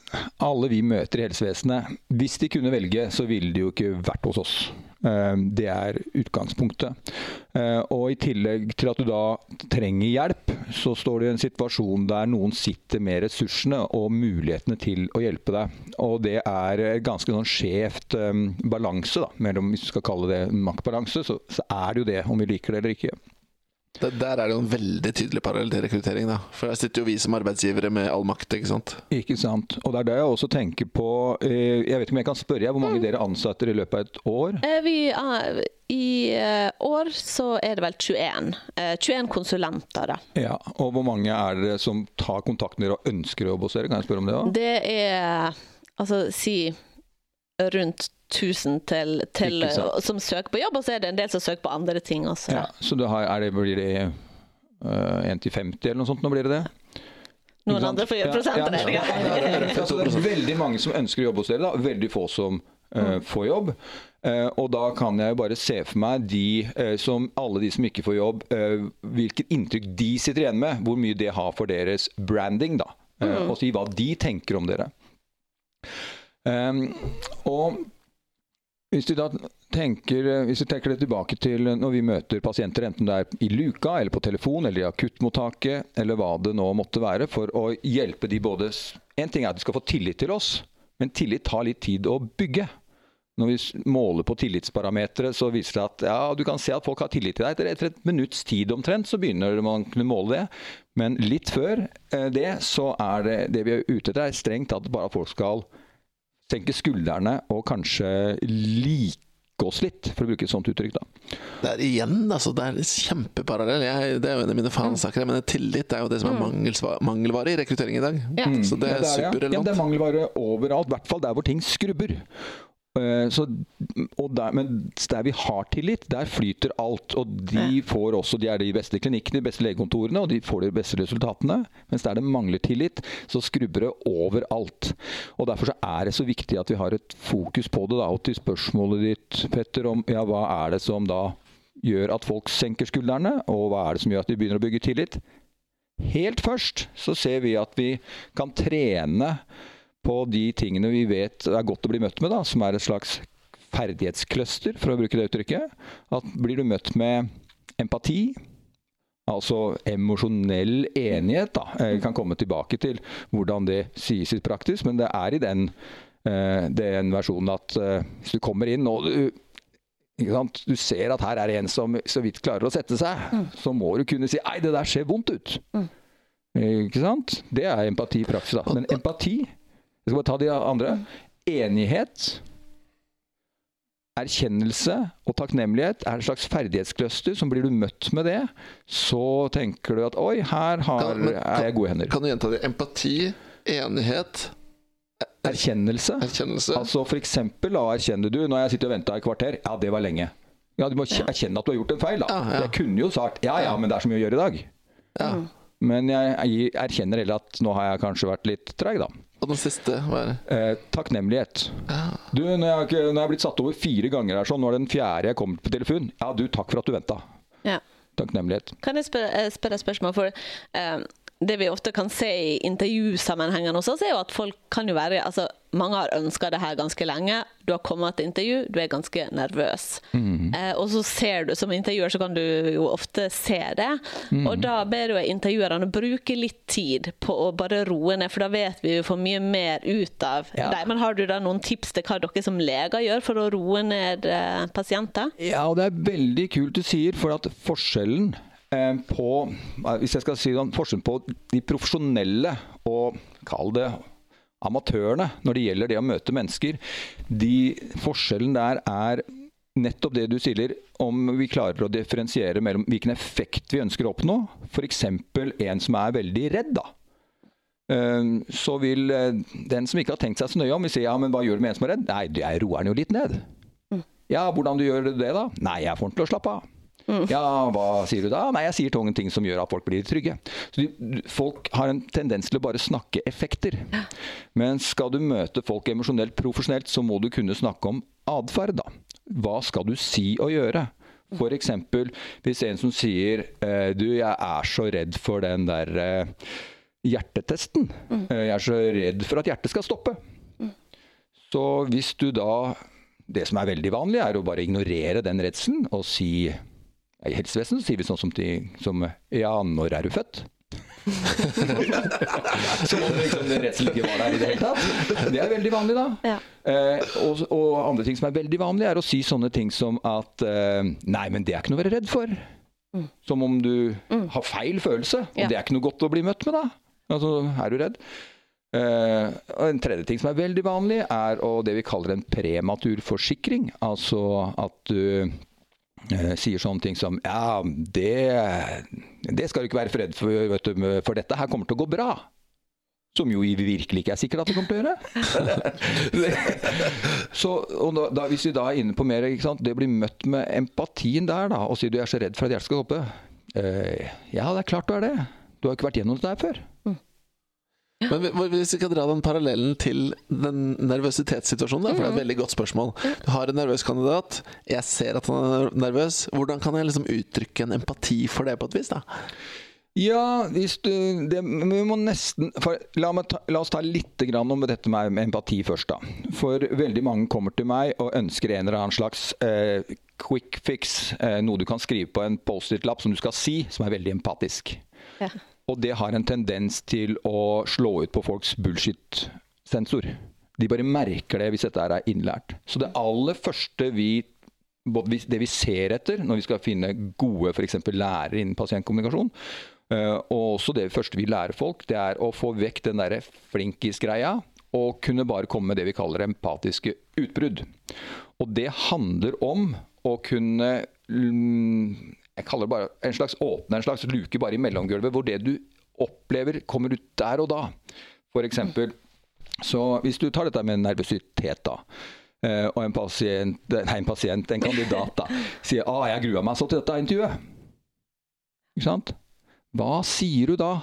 alle vi møter i helsevesenet, hvis de kunne velge, så ville de jo ikke vært hos oss. Eh, det er utgangspunktet. Eh, og i tillegg til at du da trenger hjelp, så står du i en situasjon der noen sitter med ressursene og mulighetene til å hjelpe deg. Og det er ganske sånn skjevt balanse, da, mellom hvis du skal kalle det maktbalanse, så, så er det jo det, om vi liker det eller ikke. Det, der er det jo en veldig tydelig parallell til rekruttering. da. For der sitter jo vi som arbeidsgivere med all makt, ikke sant. Ikke sant. Og det er det jeg også tenker på eh, Jeg vet ikke om jeg kan spørre hvor mange mm. dere ansetter i løpet av et år? Eh, vi, I eh, år så er det vel 21. 21 konsulenter, da. Ja, Og hvor mange er det som tar kontakt med dere og ønsker å jobbe hos dere? Kan jeg spørre om det òg? Det er altså si rundt 1000 til, til som søker på jobb, og så er det en del som søker på andre ting også. Ja, så har, det, blir det uh, 1 til 50 eller noe sånt? Nå blir det det? Noen andre får gjøre prosentregninga. Ja, ja, det er veldig mange som ønsker å jobbe hos dere, da. veldig få som uh, får jobb. Uh, og da kan jeg jo bare se for meg de uh, som alle de som ikke får jobb, hvilket inntrykk de sitter igjen med. Hvor mye det har for deres branding, da. Mm. Og si hva de tenker om dere. Um, og hvis du da tenker, hvis du tenker det tilbake til når vi møter pasienter, enten det er i luka eller på telefon eller i akuttmottaket, eller hva det nå måtte være, for å hjelpe de både En ting er at de skal få tillit til oss, men tillit tar litt tid å bygge. Når vi måler på tillitsparametere, så viser det at ja, du kan se at folk har tillit til deg. Etter et minutts tid omtrent, så begynner man å kunne måle det. Men litt før eh, det, så er det det vi er ute etter, er strengt tatt bare at folk skal senke skuldrene og kanskje like oss litt, for å bruke et sånt uttrykk. da. Det er igjen, altså, det er kjempeparallell. Jeg, det er jo en av mine fansaker. Men tillit er jo det som er mm. mangelvare i rekruttering i dag. Ja. Så det er, ja, det er superrelevant. Ja, det er mangelvare overalt, i hvert fall der hvor ting skrubber. Eh, så, der, men der vi har tillit, der flyter alt. Og de får også, de er de beste klinikkene, de beste legekontorene, og de får de beste resultatene. Mens der det mangler tillit, så skrubber det overalt. Og Derfor så er det så viktig at vi har et fokus på det. Da. Og til spørsmålet ditt, Petter, om ja, hva er det som da gjør at folk senker skuldrene, og hva er det som gjør at de begynner å bygge tillit? Helt først så ser vi at vi kan trene på de tingene vi vet er godt å bli møtt med, da, som er et slags ferdighetscluster, for å bruke det uttrykket. At blir du møtt med empati, altså emosjonell enighet, da. Jeg kan komme tilbake til hvordan det sies i praksis, men det er i den, uh, den versjonen at uh, hvis du kommer inn og du, du ser at her er det en som så vidt klarer å sette seg, mm. så må du kunne si 'ei, det der ser vondt ut'. Mm. Ikke sant? Det er empati i praksis. da. Men empati jeg skal bare ta de andre. Enighet, erkjennelse og takknemlighet er en slags ferdighetscluster. som Blir du møtt med det, så tenker du at oi, her har, kan, men, er jeg gode hender. Kan du gjenta det? Empati, enighet Erkjennelse. erkjennelse. Altså for eksempel, da erkjenner du når jeg sitter og venter et kvarter. Ja, det var lenge. Ja, Du må erkjenne at du har gjort en feil. da. Ja, ja. Jeg kunne jo sagt ja ja, men det er så mye å gjøre i dag. Ja. Men jeg erkjenner heller at nå har jeg kanskje vært litt treig, da. Og den siste, er det? Eh, takknemlighet. Ja. Du, når jeg, når jeg, har blitt satt over fire ganger her, sånn, nå er det den fjerde jeg kommer på telefon. Ja, du, takk for at du venta. Ja. Takknemlighet. Kan jeg spørre, eh, spørre spørsmål? For eh, det vi ofte kan se i intervjusammenhengene hos oss, er jo at folk kan jo være altså Mange har ønska det her ganske lenge. Du har kommet til intervju, du er ganske nervøs. Mm. Eh, og så ser du, som intervjuer, så kan du jo ofte se det. Mm. Og da ber du intervjuerne bruke litt tid på å bare roe ned, for da vet vi jo for mye mer ut av ja. dem. Men har du da noen tips til hva dere som leger gjør for å roe ned eh, pasienter? Ja, og det er veldig kult du sier, for at forskjellen Eh, på hvis jeg skal si noen forskjellen på de profesjonelle og kall det amatørene når det gjelder det å møte mennesker. De Forskjellen der er nettopp det du sier, om vi klarer å differensiere mellom hvilken effekt vi ønsker å oppnå. F.eks. en som er veldig redd. da. Eh, så vil eh, den som ikke har tenkt seg så nøye om, vil si ja, men hva gjør du med en som er redd? Nei, jeg roer den jo litt ned. Mm. Ja, hvordan du gjør det da? Nei, jeg får den til å slappe av. Mm. Ja, hva sier du da? Nei, jeg sier ting som gjør at folk blir trygge. Så de, Folk har en tendens til å bare snakke effekter. Men skal du møte folk emosjonelt profesjonelt, så må du kunne snakke om atferd, da. Hva skal du si og gjøre? F.eks. hvis en som sier eh, du, jeg er så redd for den der eh, hjertetesten. Mm. Jeg er så redd for at hjertet skal stoppe. Mm. Så hvis du da det som er veldig vanlig, er å bare ignorere den redselen og si I helsevesenet sier vi sånn som, de, som Ja, når er du født? Som om liksom den redselen ikke var der i det hele tatt. Det er veldig vanlig, da. Ja. Eh, og, og andre ting som er veldig vanlig, er å si sånne ting som at eh, Nei, men det er ikke noe å være redd for. Som om du har feil følelse. Og Ja. det er ikke noe godt å bli møtt med, da. Altså, er du redd? Eh, og En tredje ting som er veldig vanlig, er å, det vi kaller en prematur forsikring. Altså at du eh, sier sånne ting som Ja, det, det skal du ikke være redd for, du, for dette her kommer til å gå bra. Som jo virkelig ikke er sikkert at det kommer til å gjøre. så, da, da, hvis vi da er inne på mer, det blir møtt med empatien der, da, og sier du er så redd for at hjertet skal hoppe. Eh, ja, det er klart du er det. Du har ikke vært gjennom det der før. Men hvis vi skal dra den parallellen til den nervøsitetssituasjonen, for det er et veldig godt spørsmål. Du har en nervøs kandidat, jeg ser at han er nervøs. Hvordan kan jeg liksom uttrykke en empati for det på et vis? da? Ja, hvis du det, Vi må nesten for, la, meg ta, la oss ta litt grann om dette med empati først, da. For veldig mange kommer til meg og ønsker en eller annen slags eh, quick fix. Eh, noe du kan skrive på en Post-It-lapp som du skal si, som er veldig empatisk. Ja. Og det har en tendens til å slå ut på folks bullshit-sensor. De bare merker det hvis dette er innlært. Så det aller første vi det vi ser etter når vi skal finne gode eksempel lærere innen pasientkommunikasjon, eh, og også det første vi lærer folk, det er å få vekk den derre flinkis-greia og kunne bare komme med det vi kaller empatiske utbrudd. Og det handler om å kunne Jeg kaller det bare en slags åpne en slags luke bare i mellomgulvet, hvor det du opplever, kommer ut der og da. Eksempel, så hvis du tar dette med nervøsitet, da. eh, Og en pasient, nei, en pasient, en kandidat, da, sier ah, 'jeg grua meg så til dette intervjuet'. Ikke sant? Hva sier du da?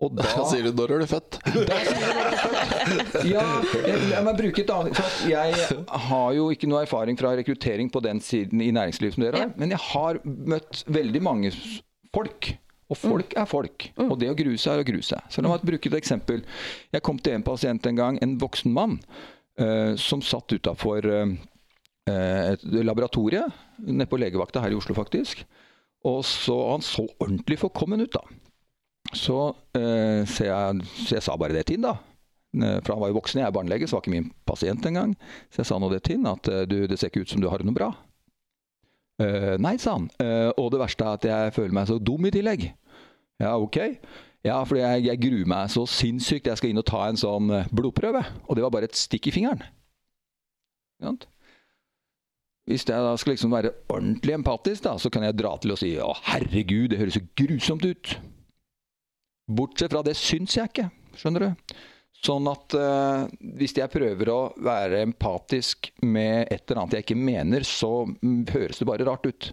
Og da Da sier du 'når er du født'? ja, jeg, må bruke et annet for Jeg har jo ikke noe erfaring fra rekruttering på den siden i næringslivet som dere har, men jeg har møtt veldig mange folk. Og folk er folk. Og det å grue seg er å grue seg. Så la meg bruke et eksempel. Jeg kom til en pasient en gang, en voksen mann, uh, som satt utafor et laboratorie nede på legevakta her i Oslo, faktisk. Og så Han så ordentlig forkommen ut, da. Så, eh, så, jeg, så jeg sa bare det til da. Eh, For han var jo voksen, jeg er barnelege, så var ikke min pasient engang. Så jeg sa nå det til han, at eh, du, det ser ikke ut som du har det noe bra. «Eh, nei, sa han. «Eh, og det verste er at jeg føler meg så dum i tillegg. Ja, ok. Ja, for jeg, jeg gruer meg så sinnssykt. Jeg skal inn og ta en sånn eh, blodprøve. Og det var bare et stikk i fingeren. Hvis jeg da skal liksom være ordentlig empatisk, da, så kan jeg dra til og si å herregud, det høres så grusomt ut. Bortsett fra det syns jeg ikke, skjønner du. Sånn at uh, hvis jeg prøver å være empatisk med et eller annet jeg ikke mener, så høres det bare rart ut.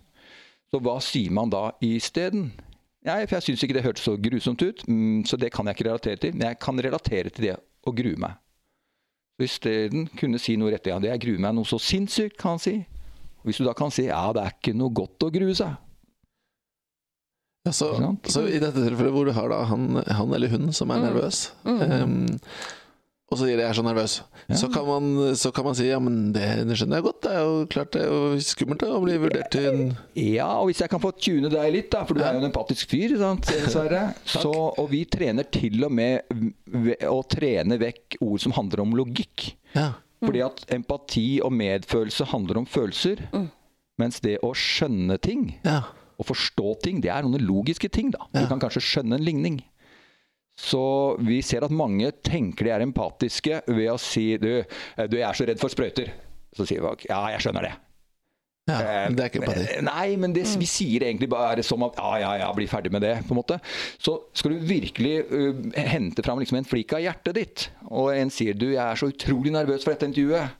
Så hva sier man da isteden? Nei, for jeg syns ikke det hørtes så grusomt ut, mm, så det kan jeg ikke relatere til. Men jeg kan relatere til det å grue meg. Så isteden kunne si noe rett igjen. det jeg gruer meg noe så sinnssykt, kan han si. Og hvis du da kan si ja, det er ikke noe godt å grue seg. Ja, så, så i dette tilfellet hvor du har da han, han eller hun som er nervøs, um, og så sier de 'jeg er så nervøs', så, kan man, så kan man si 'ja, men det, det skjønner jeg godt', det er jo klart det er jo skummelt å bli vurdert til en Ja, og hvis jeg kan få tune deg litt, da, for du er jo en empatisk fyr, sant, Sverre. Så, og vi trener til og med å trene vekk ord som handler om logikk. Ja. Fordi at empati og medfølelse handler om følelser. Mens det å skjønne ting, ja. Å forstå ting, det er noen logiske ting. da. Du kan kanskje skjønne en ligning. Så vi ser at mange tenker de er empatiske ved å si du, du jeg er så redd for sprøyter. Så sier folk ja, jeg skjønner det. ja. Eh, Det er ikke empati. Nei, men det, vi sier egentlig bare som at ja, ja, ja, bli ferdig med det. på en måte. Så skal du virkelig uh, hente fram liksom en flik av hjertet ditt, og en sier du, jeg er så utrolig nervøs for dette intervjuet.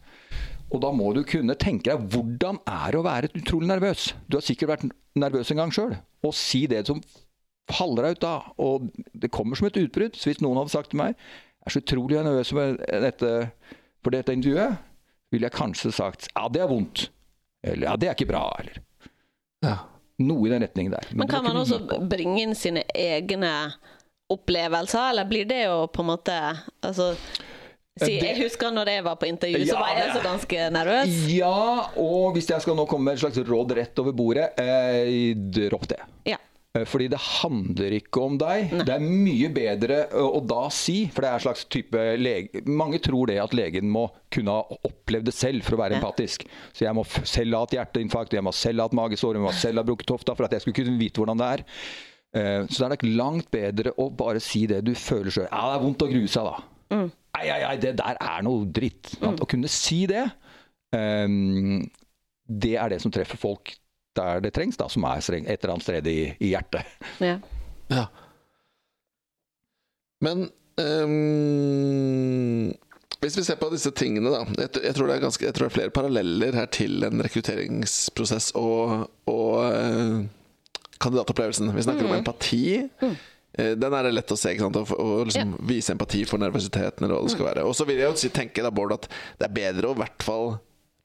Og da må du kunne tenke deg hvordan er det å være utrolig nervøs. Du har sikkert vært nervøs en gang sjøl. Og si det som faller deg ut da. Og det kommer som et utbrudd. Så hvis noen hadde sagt til meg jeg er så utrolig nervøs for dette, for dette intervjuet, ville jeg kanskje sagt ja, det er vondt. Eller ja, det er ikke bra. Eller Ja. noe i den retningen der. Men Men kan man også bringe inn sine egne opplevelser, eller blir det jo på en måte altså, Si, jeg husker når jeg var på intervju, så Ja, var jeg så ganske nervøs. Ja, og hvis jeg skal nå komme med et slags råd rett over bordet, eh, dropp det. Ja. Eh, Fordi det handler ikke om deg. Det er mye bedre å, da si, for det er en slags type lege Mange tror det at legen må kunne ha opplevd det selv for å være Ja. empatisk. Så jeg må selv ha hatt hjerteinfarkt, jeg må selv ha hatt magesår, jeg må selv ha brukket hofta for at jeg skulle kunne vite hvordan det er. Eh, Så det er nok langt bedre å bare si det du føler sjøl. Ja, det er vondt å grue seg, da. Nei, nei, ei, det der er noe dritt. Å kunne si det, um, det er det som treffer folk der det trengs, da, som er et eller annet sted i, i hjertet. Ja. Ja. Men um, hvis vi ser på disse tingene, da. Jeg, jeg, tror det er ganske, jeg tror det er flere paralleller her til en rekrutteringsprosess og, og uh, kandidatopplevelsen. Vi snakker om empati. Eh, Den er det lett å se. ikke sant? Å, liksom liksom vise empati for nervøsiteten. eller hva det skal være. Og så vil jeg jo tenke da, Bård, at det er bedre å i hvert fall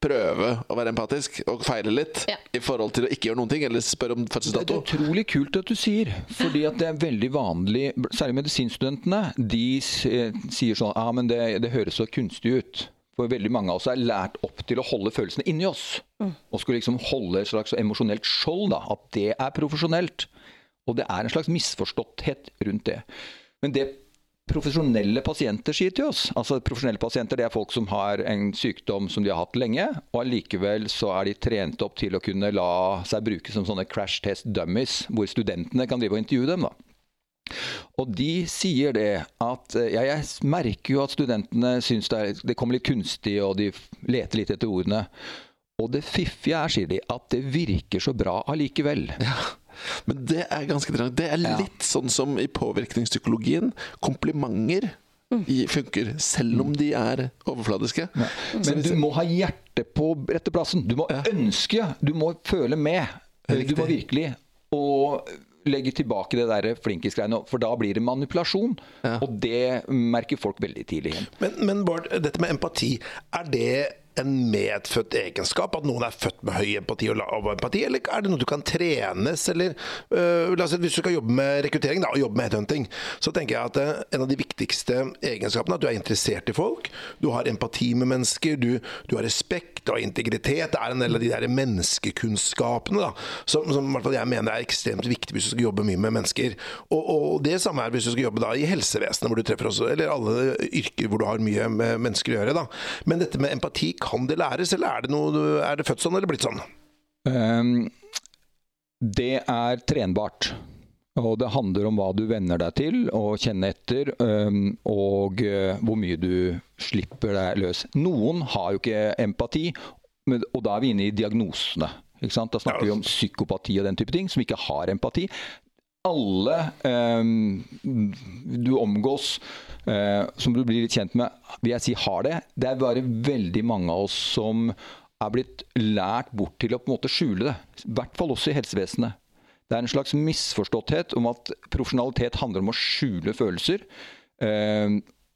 prøve å være empatisk og feile litt, Ja. i forhold til å ikke gjøre noen ting, eller spørre om fødselsdato. Det er utrolig kult at du sier, fordi at det er veldig vanlig, særlig medisinstudentene, de eh, sier sånn ja, men det, det høres så kunstig ut. For veldig mange av oss er lært opp til å holde følelsene inni oss. Og skulle liksom holde et slags emosjonelt skjold, da. At det er profesjonelt. Og det er en slags misforståtthet rundt det. Men det profesjonelle pasienter sier til oss altså Profesjonelle pasienter det er folk som har en sykdom som de har hatt lenge, og allikevel så er de trent opp til å kunne la seg bruke som sånne crash test dummies, hvor studentene kan drive og intervjue dem. da. Og de sier det at eh, ja, Jeg merker jo at studentene syns det, det kommer litt kunstig, og de leter litt etter ordene. Og det fiffige er, sier de, at det virker så bra allikevel. Ja, men det er ganske interessant. Det er Ja. litt sånn som i påvirkningspsykologien. Komplimenter funker, selv om de er overfladiske. Ja. Men du må ha hjertet på rette plassen. Du må ønske, du må føle med. Du må virkelig og legge tilbake det der flinkisgreiene, for da blir det manipulasjon. Ja. Og det merker folk veldig tidlig igjen. Men, men Bård, dette med empati, er det en medfødt egenskap? At noen er født med høy empati og lav empati? Eller er det noe du kan trenes? Eller, øh, si, hvis du skal jobbe med rekruttering da, og jobbe med headhunting, så tenker jeg at øh, en av de viktigste egenskapene er at du er interessert i folk. Du har empati med mennesker, du, du har respekt, har integritet. Det er en del av de der menneskekunnskapene da, som, som jeg mener er ekstremt viktig hvis du skal jobbe mye med mennesker. Og, og det samme er hvis du skal jobbe da i helsevesenet, hvor du treffer også, eller alle yrker hvor du har mye med mennesker å gjøre. Da. Men dette med empati, kan det læres, eller er det, noe, er det født sånn eller blitt sånn? Um, Det er trenbart. Og det handler om hva du venner deg til og kjenner etter, um, og uh, hvor mye du slipper deg løs. Noen har jo ikke empati, men- og da er vi inne i diagnosene. Da snakker vi om psykopati og den type ting, som ikke har empati. Alle um, du omgås, som du blir litt kjent med, vil jeg si har det. Det er bare veldig mange av oss som er blitt lært bort til å på en måte skjule det. I hvert fall også i helsevesenet. Det er en slags misforståtthet om at profesjonalitet handler om å skjule følelser.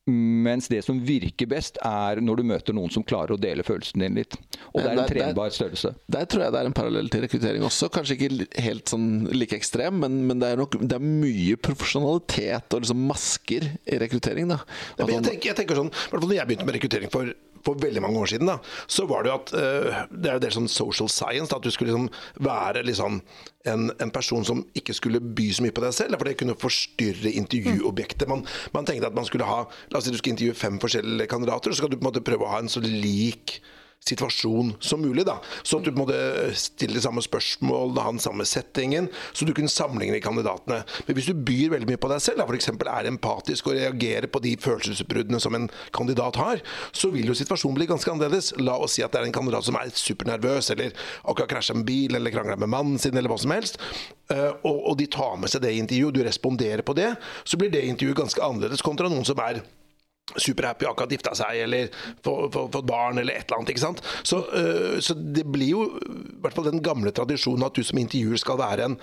Mens det som virker best, er når du møter noen som klarer å dele følelsen din litt. Og det er en trenbar størrelse. Der tror jeg det er en parallell til rekruttering også. Kanskje ikke helt sånn like ekstrem, men, men det er nok det er mye profesjonalitet og liksom masker i rekruttering. da. Ja, men Altså, jeg, tenker, jeg tenker sånn, i hvert fall når jeg begynte med rekruttering for, for veldig mange år siden, da, så var det jo at uh, Det er jo del sånn social science, da, at du skulle liksom være liksom en, en person som ikke skulle by så mye på deg selv, for det kunne forstyrre intervjuobjektet. Man, man tenkte at man skulle ha La oss si du skal intervjue fem forskjellige kandidater, så skal du på en måte prøve å ha en så lik situasjon som mulig. da, Så at du på en måte stiller de samme spørsmål, ha den samme settingen, så du kunne sammenligne kandidatene. Men hvis du byr veldig mye på deg selv, f.eks. er empatisk og reagerer på de følelsesutbruddene som en kandidat har, så vil jo situasjonen bli ganske annerledes. La oss si at det er en kandidat som er supernervøs, eller akkurat krasja med bil, eller krangla med mannen sin, eller hva som helst, eh, og, de tar med seg det i intervjuet, du responderer på det, så blir det intervjuet ganske annerledes kontra noen som er superhappy, akkurat gifta seg, eller få- få- fått barn, eller et eller annet. ikke sant? Så, øh, så det blir jo i hvert fall den gamle tradisjonen at du som intervjuer skal være en,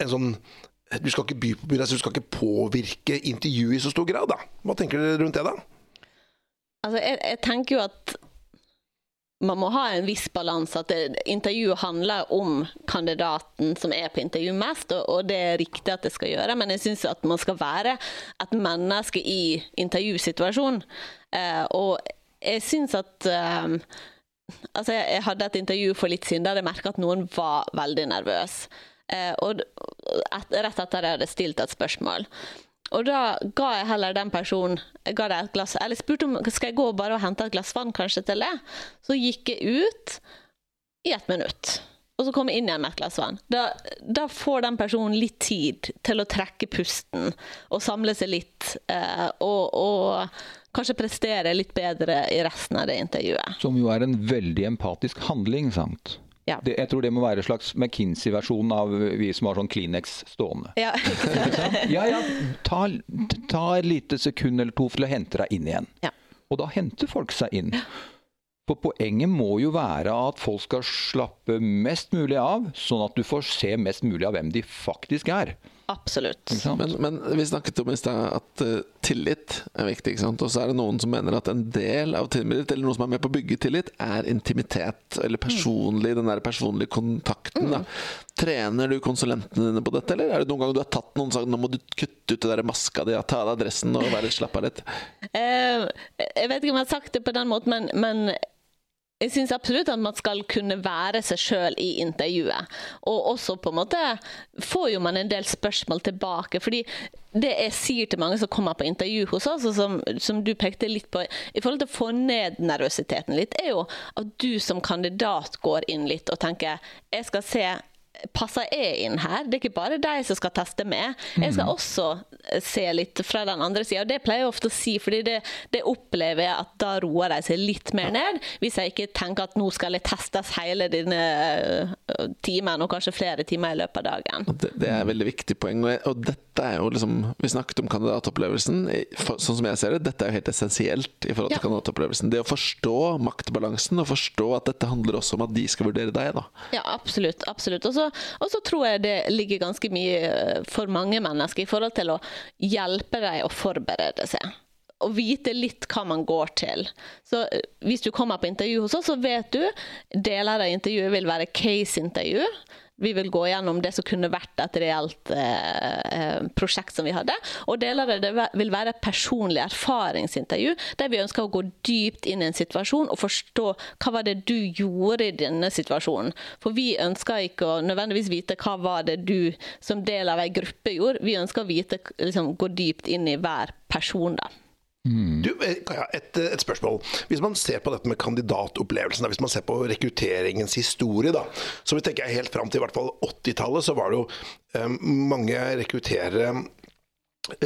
en sånn Du skal ikke by på altså du skal ikke påvirke intervjuet i så stor grad, da. Hva tenker dere rundt det, da? Altså, jeg, jeg tenker jo at man må ha en viss balanse. At intervjuet handler om kandidaten som er på intervju mest, og, det er riktig at det skal gjøre. Men jeg syns at man skal være et menneske i intervjusituasjonen. Eh, og jeg syns at eh, Altså, jeg hadde et intervju for litt siden der jeg merka at noen var veldig nervøs. Eh, og et, rett etter at jeg hadde stilt et spørsmål. Og da ga jeg heller den personen ga deg et glass, Eller spurte om skal jeg gå bare og hente et glass vann kanskje til det. Så gikk jeg ut i ett minutt. Og så kom jeg inn igjen med et glass vann. Da, da, får den personen litt tid til å trekke pusten og samle seg litt. Eh, og, og kanskje prestere litt bedre i resten av det intervjuet. Som jo er en veldig empatisk handling, sant? Ja. Det, jeg tror det må være en slags McKinsey-versjon av vi som har sånn Kleenex stående. Ja, ja, ja ta, ta, et lite sekund eller to for å hente deg inn igjen. Ja. Og da henter folk seg inn. For poenget må jo være at folk skal slappe mest mulig av, sånn at du får se mest mulig av hvem de faktisk er. Absolutt. Men, men, vi snakket om i stad at uh, tillit er viktig. ikke sant? Og så er det noen som mener at en del av tillit, eller noe som er med på å bygge tillit, er intimitet. Eller personlig, mm. den der personlige kontakten. Mm. da. Trener du konsulentene dine på dette, eller er det noen ganger du har tatt noen og sagt nå må du kutte ut det der maska di, ta av deg dressen og være slapp av litt? Uh, jeg vet ikke om jeg har sagt det på den måten, men, men jeg syns absolutt at man skal kunne være seg sjøl i intervjuet. Og også på en måte får jo man en del spørsmål tilbake. fordi det jeg sier til mange som kommer på intervju hos oss, som, som, du pekte litt på, i forhold til å få ned nervøsiteten litt, er jo at du som kandidat går inn litt og tenker jeg skal se passer jeg inn her? Det er ikke bare de som skal teste med. Jeg skal mm. også se litt fra den andre sida. Det pleier jeg ofte å si, fordi det, det, opplever jeg at da roer de seg litt mer ned. Hvis jeg ikke tenker at nå skal jeg testes hele denne øh, timen, og kanskje flere timer i løpet av dagen. Det, det er et veldig viktig poeng. Og dette er jo liksom Vi snakket om kandidatopplevelsen. Sånn som jeg ser det, dette er jo helt essensielt i forhold til ja. kandidatopplevelsen. Det å forstå maktbalansen, og forstå at dette handler også om at de skal vurdere deg, da. Ja, absolutt. absolutt. Og så tror jeg det ligger ganske mye eh, for mange mennesker i forhold til å hjelpe dem å forberede seg. å vite litt hva man går til. Så eh, Hvis du kommer på intervju hos oss, så vet du deler av intervjuet vil være case-intervju. Vi vil gå gjennom det som kunne vært et reelt eh, eh prosjekt som vi hadde. Og deler av det vil være et personlig erfaringsintervju, der vi ønsker å gå dypt inn i en situasjon og forstå hva var det du gjorde i denne situasjonen. For vi ønsker ikke å nødvendigvis vite hva var det du som del av ei gruppe gjorde, vi ønsker å vite, liksom, gå dypt inn i hver person. da. Mm. Du, eh, et, et, spørsmål. Hvis man ser på dette med kandidatopplevelsen, hvis man ser på rekrutteringens historie, da, så vi tenker helt fram til i hvert fall 80-tallet, så var det jo um, mange rekrutterere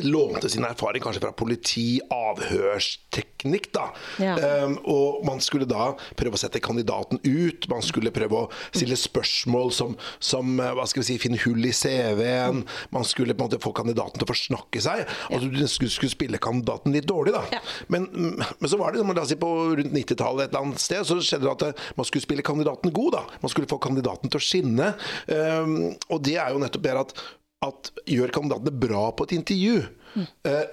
lånte sin erfaring kanskje fra politi, avhørsteknikk. da. Ja. Um, og man skulle da prøve å sette kandidaten ut. Man skulle prøve å stille spørsmål som, som eh, hva skal vi si, finne hull i CV-en. Man skulle på en måte få kandidaten til å forsnakke seg. Altså Du skulle, skulle spille kandidaten litt dårlig. da. Ja. Men, men, så var det la oss si på rundt 90-tallet et eller annet sted, så skjedde det at eh, man skulle spille kandidaten god. da. Man skulle få kandidaten til å skinne. Um, og det er jo nettopp det at at gjør kandidatene bra på et intervju,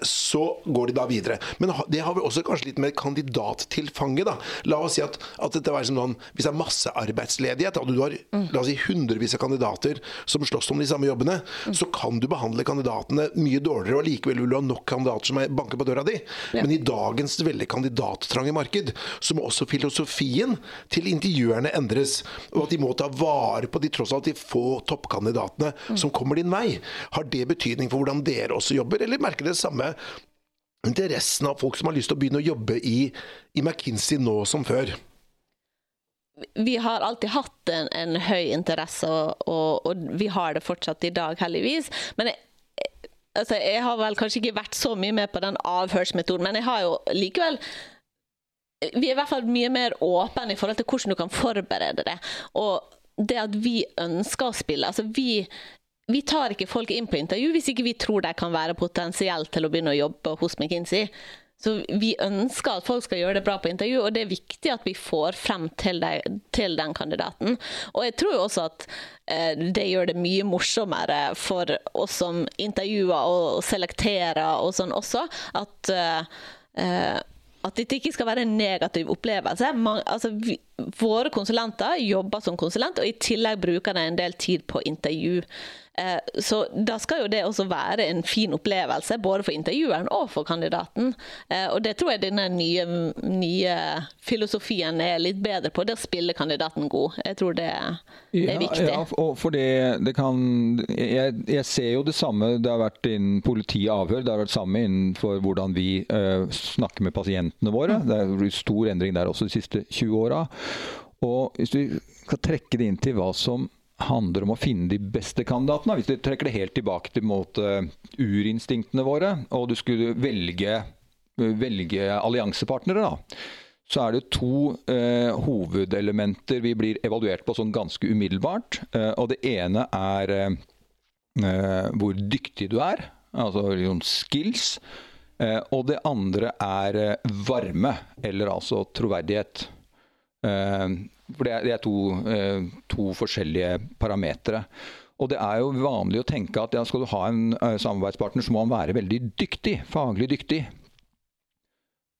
så går de da videre. Men det har vi også kanskje litt mer kandidattilfanget. da. La oss si at, at dette var sånn, Hvis det er massearbeidsledighet, og du har la oss si hundrevis av kandidater som slåss om de samme jobbene, så kan du behandle kandidatene mye dårligere, og likevel vil du ha nok kandidater som banker på døra di. Men i dagens veldig kandidattrange marked, så må også filosofien til intervjuerne endres. Og at de må ta vare på de tross alt de få toppkandidatene mm. som kommer din vei. Har det betydning for hvordan dere også jobber, eller merker det samme interessen av folk som har lyst til å begynne å jobbe i, i McKinsey nå som før. Vi har alltid hatt en, en høy interesse, og, og, og, vi har det fortsatt i dag, heldigvis. Men jeg, altså, jeg har vel kanskje ikke vært så mye med på den avhørsmetoden, men jeg har jo likevel vi er i hvert fall mye mer åpne i forhold til hvordan du kan forberede det. Og det at vi ønsker å spille altså vi vi tar ikke folk inn på intervju hvis ikke vi tror de kan være potensielt til å begynne å jobbe hos McKinsey. Så Vi ønsker at folk skal gjøre det bra på intervju, og det er viktig at vi får frem til, de, til den kandidaten. Og jeg tror også at eh, det gjør det mye morsommere for oss som intervjuer og selekterer og sånn også, at, eh, at dette ikke skal være en negativ opplevelse. Man, altså, vi, våre konsulenter jobber som konsulent, og i tillegg bruker de en del tid på intervju. Eh, så da skal jo det også være en fin opplevelse, både for intervjueren og for kandidaten. Eh, og det tror jeg denne nye, nye filosofien er litt bedre på, det å spille kandidaten god. Jeg tror det er Ja, viktig. ja, og for det, det kan jeg, jeg ser jo det samme. Det har vært innen politi avhør. Det har vært samme innenfor hvordan vi uh, snakker med pasientene våre. Det er stor endring der også de siste 20 åra. Og hvis du skal trekke det inn til hva som handler om å finne de beste kandidatene, hvis du trekker det helt tilbake til mot urinstinktene våre, og du skulle velge, velge alliansepartnere, da så er det to eh, hovedelementer vi blir evaluert på sånn ganske umiddelbart. Eh, og det ene er eh, hvor dyktig du er, altså liksom skills. Eh, og det andre er eh, varme, eller altså troverdighet. For det er to, eh, to, forskjellige parametere. Og det er jo vanlig å tenke at ja, skal du ha en eh, samarbeidspartner, så må han være veldig dyktig, faglig dyktig.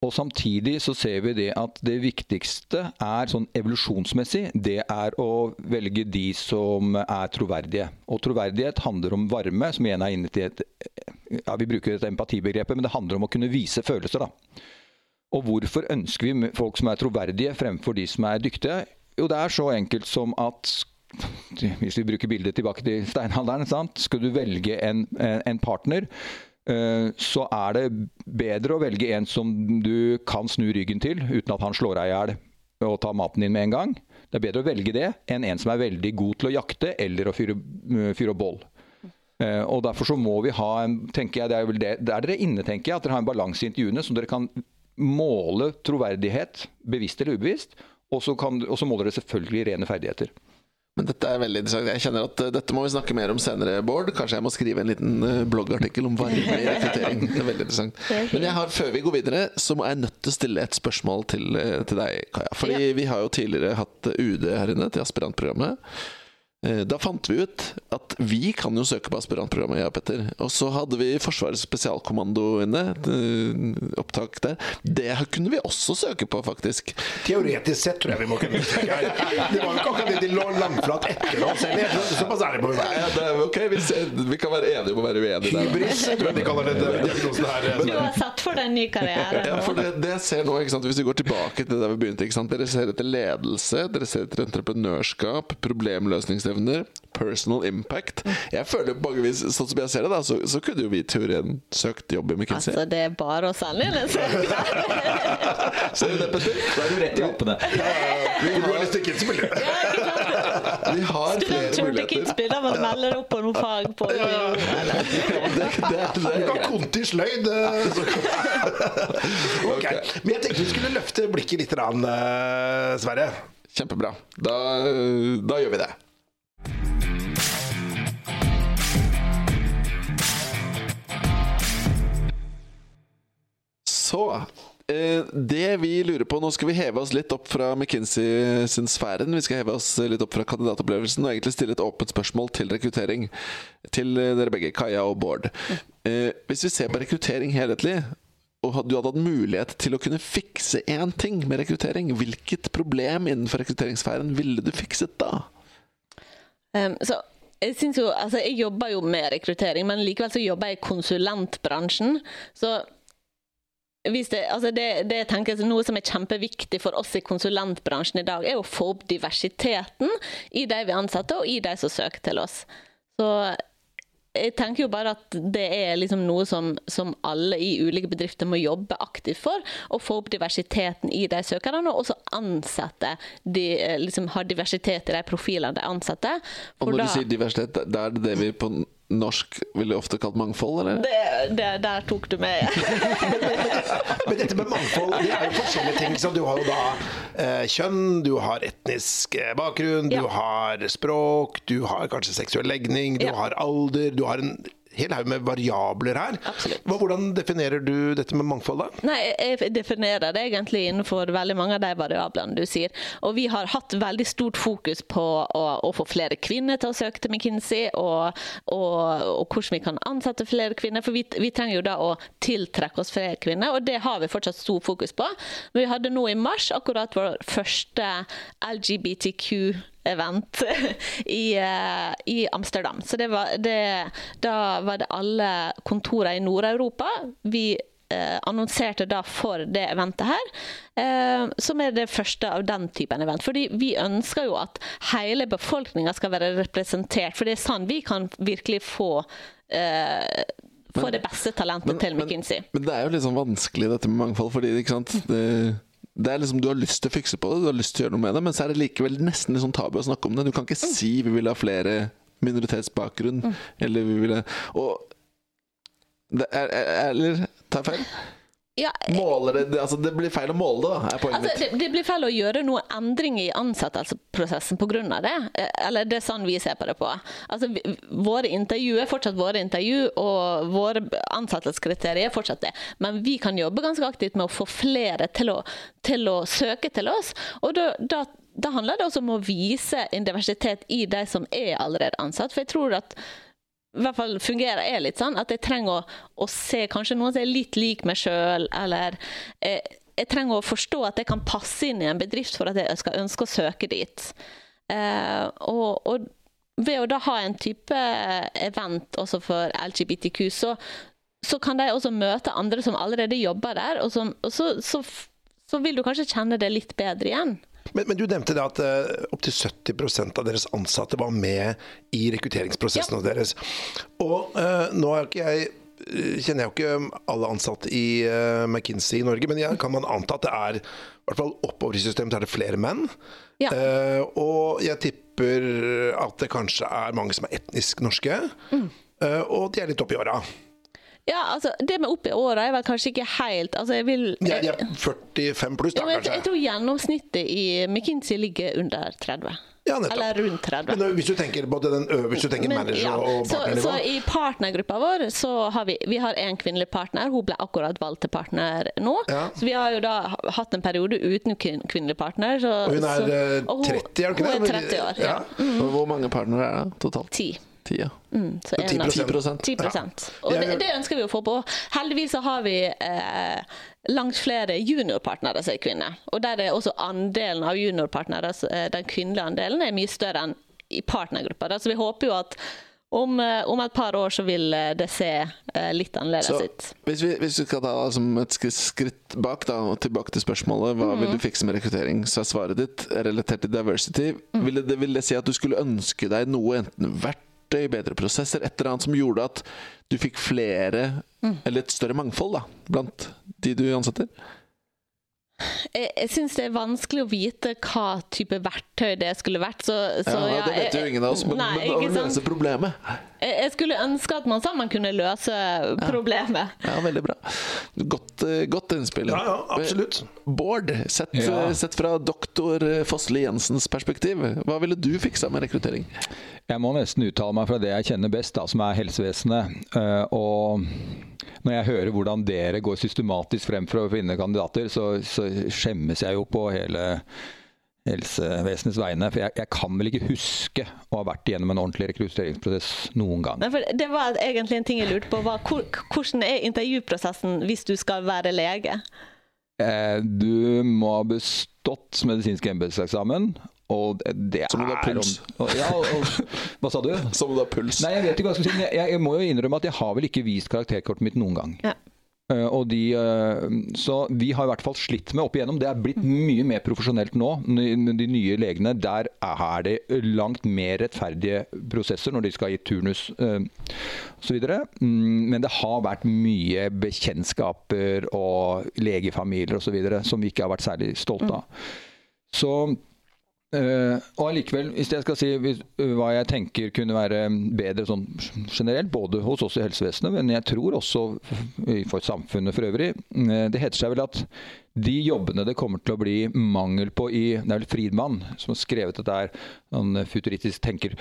Og Samtidig så ser vi det at det viktigste er sånn evolusjonsmessig, det er å velge de som er troverdige. Og troverdighet handler om varme, som igjen er inne til et ja, Vi bruker et empatibegrepet, men det handler om å kunne vise følelser. da. Og hvorfor ønsker vi folk som er troverdige fremfor de som er dyktige? Jo, det er så enkelt som at hvis vi bruker bildet tilbake til steinalderen, sant? skal du velge en, en partner så er det bedre å velge en som du kan snu ryggen til uten at han slår deg i hjel og tar maten din med en gang. Det er bedre å velge det enn en som er veldig god til å jakte eller å fyre, fyre bål. Og Derfor så må vi ha en tenker jeg, det er, det, det er dere inne, tenker jeg, at dere har en balanse i intervjuene som dere kan måle troverdighet, bevisst eller ubevisst. Og så, kan, og så måler det selvfølgelig rene ferdigheter. Men dette er veldig interessant. Jeg kjenner at dette må vi snakke mer om senere, Bård. Kanskje jeg må skrive en liten bloggartikkel om varme i rekruttering. Det er veldig interessant. Men jeg har, før vi går videre, så må jeg nødt til å stille et spørsmål til, til deg, Kaja. Fordi ja. vi har jo tidligere hatt UD her inne til aspirantprogrammet. Da fant vi ut at vi kan jo søke på aspirantprogrammet, ja, Petter. Og så hadde vi Forsvarets spesialkommando inne. Opptak der. Det kunne vi også søke på, faktisk. Teoretisk sett tror jeg vi må kunne søke. Det var jo ikke akkurat det de lå langflat etter oss heller. Såpass ærlig må vi være. Ja, det er ok, vi, ser, vi, kan være enige om å være uenige der. Hybris, tror jeg de kaller det. her. Du har satt for deg en ny karriere. Ja, for det, det jeg ser nå, ikke sant? Hvis vi går tilbake til der vi begynte ikke sant? Dere ser etter ledelse, dere ser etter entreprenørskap, problemløsningsevner personal impact. Jeg føler mange sånn som jeg ser det, da, så, så kunne jo vi i teorien søkt jobb i McKinsey. Altså, det er bare å sende inn en søknad. Ser du det, Petter? Da er du rett i hoppene. Vi har lyst til Kitzbühel. Vi har flere muligheter. Da må du melde deg opp på noe fag på Det, det, det, Du kan konti sløyd. Okay. Men jeg tenkte vi skulle løfte blikket litt, rann, eh, Sverre. Kjempebra. Da, da gjør vi det. Så eh, det vi lurer på Nå skal vi heve oss litt opp fra McKinsey sin sfæren. Vi skal heve oss litt opp fra kandidatopplevelsen og egentlig stille et åpent spørsmål til rekruttering. Til dere begge, Kaja og Bård. Eh, hvis vi ser på rekruttering helhetlig, og du hadde hatt mulighet til å kunne fikse én ting med rekruttering, hvilket problem innenfor rekrutteringssfæren ville du fikset da? Um, så jeg, synes jo, altså jeg jobber jo med rekruttering, men likevel så jobber jeg i konsulentbransjen. Så det, altså det, det tenker Noe som er kjempeviktig for oss i konsulentbransjen i dag, er å få opp diversiteten i de vi ansetter, og i de som søker til oss. Så jeg tenker jo bare at det er liksom noe som, som, alle i ulike bedrifter må jobbe aktivt for. Å få opp diversiteten i de søkerne, og også ansette de, liksom ha diversitet i de profilene de ansetter. Og når da, du sier diversitet, da er det det vi på norsk ville ofte kalt mangfold, eller? Det, det, der tok du med. Men dette med mangfold, det er jo forskjellige ting. Så du har jo da eh, kjønn, du har etnisk bakgrunn, du har språk, du har kanskje seksuell legning, du Ja. har alder, du har en hel haug med variabler her. Hva, hvordan definerer du dette med mangfold, da? Nei, jeg definerer det egentlig innenfor veldig mange av de variablene du sier. Og vi har hatt veldig stort fokus på å, å få flere kvinner til å søke til McKinsey, og, og, og hvordan vi kan ansette flere kvinner. For vi, vi, trenger jo da å tiltrekke oss flere kvinner, og det har vi fortsatt stor fokus på. Men vi hadde nå i mars akkurat vår første LGBTQ event i, uh, i, Amsterdam. Så det var, det, da var det alle kontorer i Nord-Europa. Vi uh, annonserte da for det eventet her, uh, som er det første av den typen event. Fordi vi ønsker jo at hele befolkninga skal være representert, for det er sånn vi kan virkelig få få det beste talentet men, til McKinsey. Men, men, det er jo litt sånn vanskelig dette med mangfold, fordi ikke sant? Det det er liksom, Du har lyst til å fikse på det, du har lyst til å gjøre noe med det, men så er det likevel nesten litt sånn tabu å snakke om det. Du kan ikke mm. si vi vil ha flere minoritetsbakgrunn, mm. eller vi vil Og det er, Eller tar jeg feil? Ja, Måler det, altså det blir feil å måle det, da, er poenget altså, det, det, blir feil å gjøre noen endring i ansettelsesprosessen pga. det. Eller det er sånn vi ser på det på. Altså, vi, våre intervju er fortsatt våre intervju, og våre ansettelseskriterier er fortsatt det. Men vi kan jobbe ganske aktivt med å få flere til å, til å søke til oss. Og da, da, da handler det også om å vise en diversitet i de som er allerede ansatt. For jeg tror at i hvert fall fungerer jeg litt sånn at jeg trenger å, å se kanskje noen som er litt lik meg sjøl, eller eh, jeg trenger å forstå at jeg kan passe inn i en bedrift for at jeg skal ønske å søke dit. Eh, og, og, ved å da ha en type event også for LGBTQ, så, så kan de også møte andre som allerede jobber der, og, som, og så, så, så vil du kanskje kjenne det litt bedre igjen. Men, men, du nevnte det at uh, opptil 70% av deres ansatte var med i rekrutteringsprosessen ja. deres. Og uh, nå er ikke jeg eh, kjenner jeg jo ikke alle ansatte i uh, McKinsey i Norge, men jeg, kan man anta at det er i hvert fall oppover i systemet er det flere menn. Ja. Uh, og jeg tipper at det kanskje er mange som er etnisk norske. Mm. Uh, og de er litt oppi åra. Ja, altså, Det med opp i åra er vel kanskje ikke helt altså jeg vil... Ja, de er 45 pluss, da, ja, kanskje? Jeg, tror gjennomsnittet i McKinsey ligger under 30. Ja, Eller rundt 30. Men hvis du tenker både den øverste, du tenker men, manager ja. og partnernivå? Så, så, i partnergruppa vår så har vi vi har en kvinnelig partner. Hun ble akkurat valgt til partner nå. Ja. Så vi har jo da hatt en periode uten kvinnelig partner. Så, og hun er så, 30, eh, er hun ikke det? Hun er 30 år, ja. Mm. Hvor mange partnere er det totalt? Ti. 10, mm, så 10 10 10 Og det, det, ønsker vi å få på. Heldigvis så har vi eh, langt flere juniorpartnere som er kvinner. Og der er også andelen av juniorpartnere, eh, den kvinnelige andelen, er mye større enn i partnergruppa. Så vi håper jo at om, eh, om, et par år så vil eh, det se litt annerledes så, ut. Hvis vi, hvis vi skal ta som et skritt bak da, og tilbake til spørsmålet hva mm. vil du fikse med rekruttering, så er svaret ditt relatert til diversity. Mm. Vil, det, vil det si at du skulle ønske deg noe enten verktøy verktøy, bedre prosesser, et eller annet som gjorde at du fikk flere, mm. eller et større mangfold, da, blant de du ansetter? Jeg, jeg syns det er vanskelig å vite hva type verktøy det skulle vært. Så, så ja, Det vet jo ingen av oss, men, nei, men å løse problemet Jeg skulle ønske at man sammen kunne løse problemet. Ja, veldig bra. Godt, eh, godt innspill. Ja, ja, absolutt. Bård, sett, ja. sett fra doktor Fossli Jensens perspektiv, hva ville du fiksa med rekruttering? Jeg må nesten uttale meg fra det jeg kjenner best, da, som er helsevesenet. Eh, og når jeg hører hvordan dere går systematisk frem for å finne kandidater, så, så skjemmes jeg jo på hele helsevesenets vegne. For jeg, jeg, kan vel ikke huske å ha vært igjennom en ordentlig rekrutteringsprosess noen gang. Nei, det var egentlig en ting jeg lurte på. Var, hvordan er intervjuprosessen hvis du skal være lege? Eh, du må ha bestått medisinsk embetseksamen og det Som om du har puls. Om, ja, og, hva sa du? Som om du har puls. Nei, jeg vet ikke hva jeg skal si. Jeg, jeg, må jo innrømme at jeg har vel ikke vist karakterkortet mitt noen gang. Ja. Uh, og de, uh, så vi har i hvert fall slitt med opp igjennom. Det er blitt mye mer profesjonelt nå. De nye legene, der er det langt mer rettferdige prosesser når de skal gi turnus uh, osv. Mm, men det har vært mye bekjentskaper og legefamilier osv. som vi ikke har vært særlig stolte av. Så Uh, og allikevel, hvis jeg skal si uh, hva jeg tenker kunne være bedre sånn generelt, både hos oss i helsevesenet, men jeg tror også for samfunnet for øvrig uh, Det heter seg vel at de jobbene det kommer til å bli mangel på i Det er vel Friedmann som har skrevet dette her, han futuristisk tenker.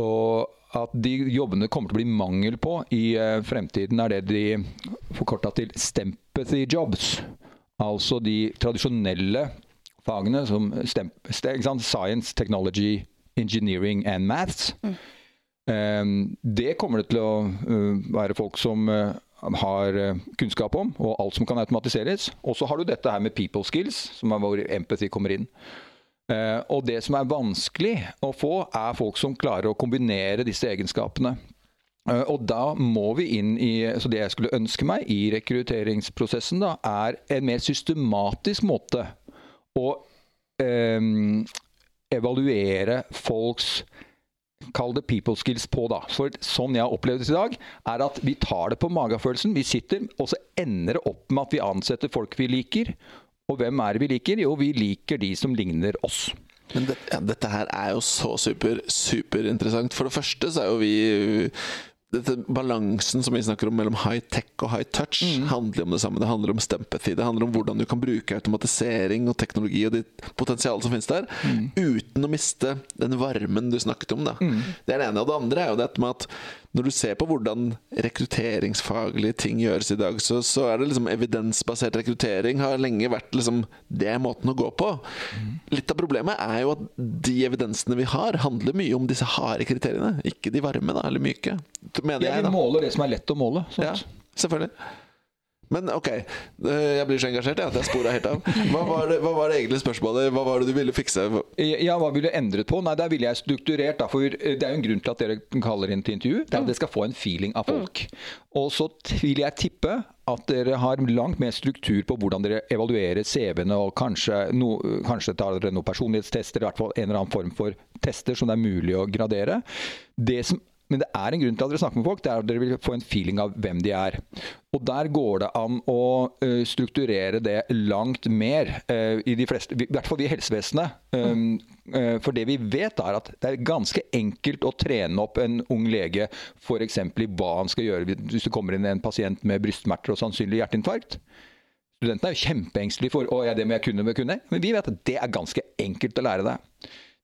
Og at de jobbene kommer til å bli mangel på i uh, fremtiden, er det de forkorta til stempathy jobs. Altså de tradisjonelle fagene som stem, stem, science, technology, engineering and maths. Eh, det kommer det til å uh, være folk som uh, har eh, kunnskap om, og alt som kan automatiseres. Og så har du dette her med people skills, som er hvor empathy kommer inn. Uh, og det som er vanskelig å få, er folk som klarer å kombinere disse egenskapene. Og da må vi inn i Så det jeg skulle ønske meg i rekrutteringsprosessen, da, er en mer systematisk måte å eh, evaluere folks Kall det people skills på, da. For sånn jeg har opplevd det i dag, er at vi tar det på magefølelsen. Vi sitter, og så ender det opp med at vi ansetter folk vi liker. Og hvem er det vi liker? Jo, vi liker de som ligner oss. Men det, ja, dette her er jo så super, superinteressant. For det første så er jo vi dette Balansen som vi snakker om mellom high tech og high touch, handler om det samme. Det handler om stempetid. Det handler om hvordan du kan bruke automatisering og teknologi og ditt potensial som finnes der, uten å miste den varmen du snakket om. Da. Det er det ene. Og det andre er jo dette med at når du ser på hvordan rekrutteringsfaglige ting gjøres i dag, så, så er det liksom evidensbasert rekruttering har lenge vært liksom Det er måten å gå på. Litt av problemet er jo at de evidensene vi har, handler mye om disse harde kriteriene, ikke de varme da, eller myke. Mener Ja, jeg, da. måler det som er lett å måle. Ja, selvfølgelig. Men ok, eh, jeg blir så engasjert jeg, at jeg spora helt av. Hva var, det, hva var det egentlig spørsmålet? Hva var det du ville fikse? Ja, hva ville du endret på? Nei, Der ville jeg strukturert. Da, for eh, Det er jo en grunn til at dere kaller inn til intervju. Det er at dere skal få en feeling av folk. Og så vil jeg tippe at dere har langt mer struktur på hvordan dere evaluerer CV-ene, og kanskje, no, kanskje tar dere noen personlighetstester, i hvert fall en eller annen form for tester som det er mulig å gradere. Det som men det er en grunn til at dere snakker med folk, det er at dere vil få en feeling av hvem de er. Og der går det an å eh, strukturere det langt mer, eh, i de fleste, i hvert fall vi i helsevesenet. Um, for det vi vet er at det er ganske enkelt å trene opp en ung lege f.eks. i hva han skal gjøre hvis det kommer inn en pasient med brystsmerter og sannsynlig hjerteinfarkt. Studentene er jo kjempeengstelige for å, ja, det må jeg kunne, må jeg kunne. Men vi vet at det er ganske enkelt å lære det.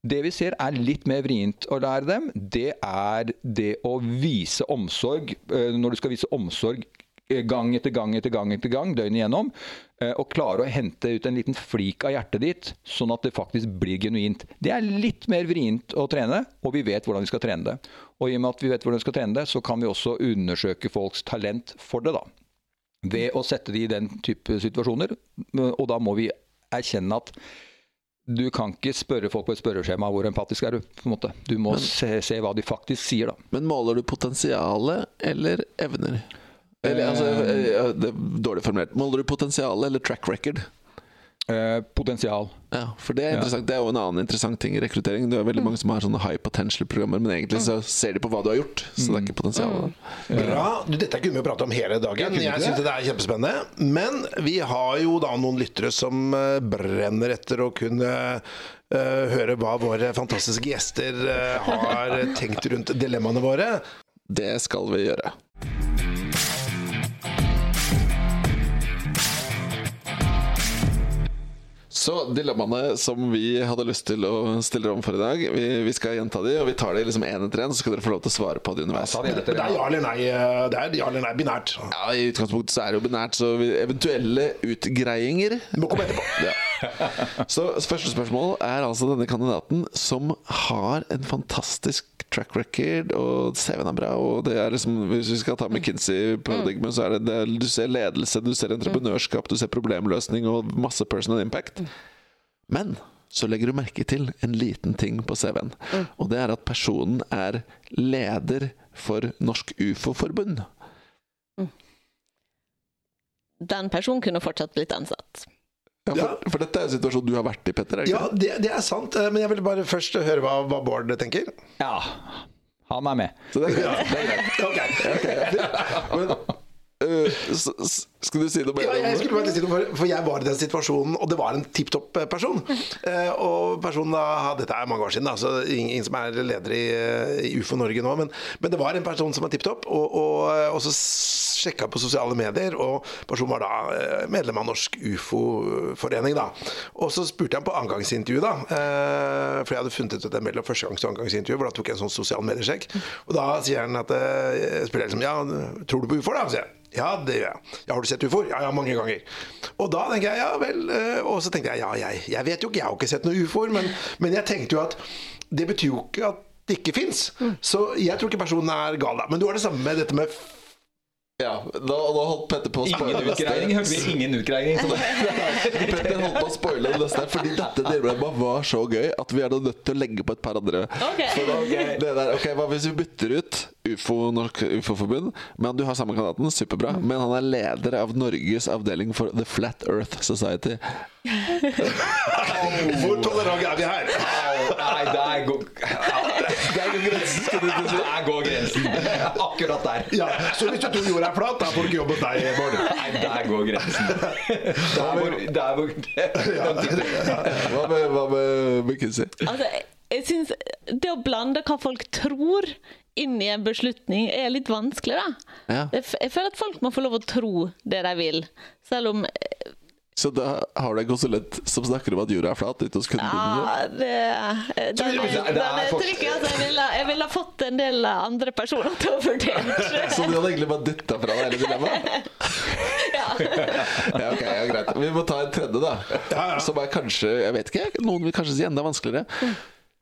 Det vi ser er litt mer vrient å lære dem, det er det å vise omsorg. eh, Når du skal vise omsorg eh, gang etter gang etter gang etter gang, døgnet igjennom, eh, og klare å hente ut en liten flik av hjertet ditt, sånn at det faktisk blir genuint. Det er litt mer vrient å trene, og vi vet hvordan vi skal trene det. Og i og med at vi vet hvordan vi skal trene det, så kan vi også undersøke folks talent for det, da. Ved å sette de i den type situasjoner. Og da må vi erkjenne at du kan ikke spørre folk på et spørreskjema hvor empatisk er du. på en måte. Du må se, se hva de faktisk sier, da. Men måler du potensialet eller evner? Eller, altså, eh, det er dårlig formulert. Måler du potensialet eller track record? Eh, potensial. Ja, for det er Ja. Det er jo en annen interessant ting i rekruttering. Det er veldig mange som har sånne high potential-programmer, men egentlig så ser de på hva du har gjort. Så det er ikke potensialet. Bra. Du, dette kunne vi jo prate om hele dagen. Jeg, Jeg syns det. det er kjempespennende. Men vi har jo da noen lyttere som eh, brenner etter å kunne uh, høre hva våre fantastiske gjester uh, har tenkt rundt dilemmaene våre. Det skal vi gjøre. Så dilemmaene som vi hadde lyst til å stille om for i dag, vi, vi skal gjenta de, og vi tar de liksom én etter én, så skal dere få lov til å svare på de underveis. Ja, det det er ja eller nei. eh, Det er ja eller nei binært. Ja, I utgangspunktet så er det jo binært, så vi, eventuelle utgreiinger må komme etterpå. ja. Så første spørsmål er altså denne kandidaten som har en fantastisk track record, og CV-en er bra. Og det er liksom, hvis vi skal ta McKinsey-paradigmet, så er det, det du ser ledelse, du ser entreprenørskap, du ser problemløsning og masse personal impact. Men så legger du merke til en liten ting på CV-en. Og det er at personen er leder for Norsk ufo-forbund. Den personen kunne fortsatt blitt ansatt. Ja, for, for dette er jo situasjonen du har vært i, Petter. Er ikke Ja, det? det, er sant. eh, Men jeg vil bare først høre hva, hva Bård tenker. Ja, han er med. Så det er greit. Ja, okay. okay. Ok. Men øh, Skulle du si noe mer Ja, jeg skulle bare si noe, for, for jeg var i den situasjonen, og det var en tipp topp person. Eh, og personen da, Dette er mange år siden, da, så ingen, som er leder i, eh, i UFO Norge nå. Men, men det var en person som var tipp topp, og, og, og så sjekka på sosiale medier. Og personen var da eh, medlem av Norsk ufo-forening. da. Og så spurte jeg ham på angangsintervju, da. Eh, for jeg hadde funnet ut at det er mellom førstegangs- og angangsintervju, hvor da tok jeg en sånn sosial mediesjekk. Og da sier han at eh, jeg spør liksom, ja, tror du på ufoer, da? sier jeg. Ja, det gjør jeg. Ja, har du sett ufoer? Ja, ja, mange ganger. Og da tenker jeg ja vel. eh, Og så tenkte jeg ja, jeg, jeg vet jo ikke, jeg har ikke sett noen ufoer, men, men jeg tenkte jo at det betyr jo ikke at det ikke fins. Så jeg tror ikke personen er gal, da. Men du har det samme med dette med Ja, da, da holdt Petter på å Ingen spoile utgreiing. Hørte vi ingen utgreiing? Petter holdt på å spoile det neste, fordi dette dilemmaet var så gøy at vi er da nødt til å legge på et par andre. Ok. For da, det der, ok, Hva hvis vi bytter ut UFO, Norsk UFO-forbund, men du har samme kandidaten, superbra, men han er leder av Norges avdeling for The Flat Earth Society. Hvor tolerante er vi her? nei, det er går si. Der går grensen. Akkurat der. Ja, Så hvis du tror jorda er flat, da får du ikke jobb hos deg, Bård. Nei, der går grensen. Der hvor, der hvor Hva med, hva med McKinsey? Altså, jeg, syns Det å blande hva folk tror inn i en beslutning, er litt vanskelig, da. Ja. Jeg, jeg føler at folk må få lov å tro det de vil. Selv om Så da har du en konsulent som snakker om at jorda er flat ute hos kundene? Ja, det, den, den, den. Altså, jeg ville jeg ville ha fått en del andre personer til å vurdere. Så du hadde egentlig bare dytta fra deg hele dilemmaet? Ja. Ja, okay, ja, greit. Vi må ta en tredje, da. Ja, ja. Som er kanskje Jeg vet ikke, noen vil kanskje si enda vanskeligere.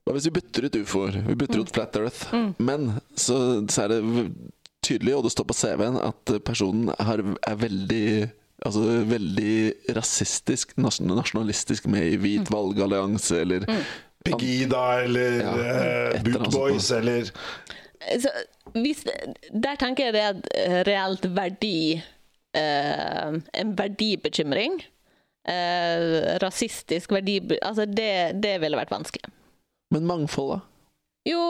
Hva hvis vi bytter ut ufoer? Vi bytter ut Flat Earth. Men så, så er det tydelig, og det står på CV-en, at personen har, er veldig Altså veldig rasistisk, nasjonalistisk med i Hvit valgallianse eller Pegida eller Ja, eh, et eller Boot Boys eller Så, hvis, der tenker jeg det er et eh, reelt verdi uh, En verdibekymring. Uh, rasistisk verdi... Altså, det, det ville vært vanskelig. Men mangfold, da? Jo,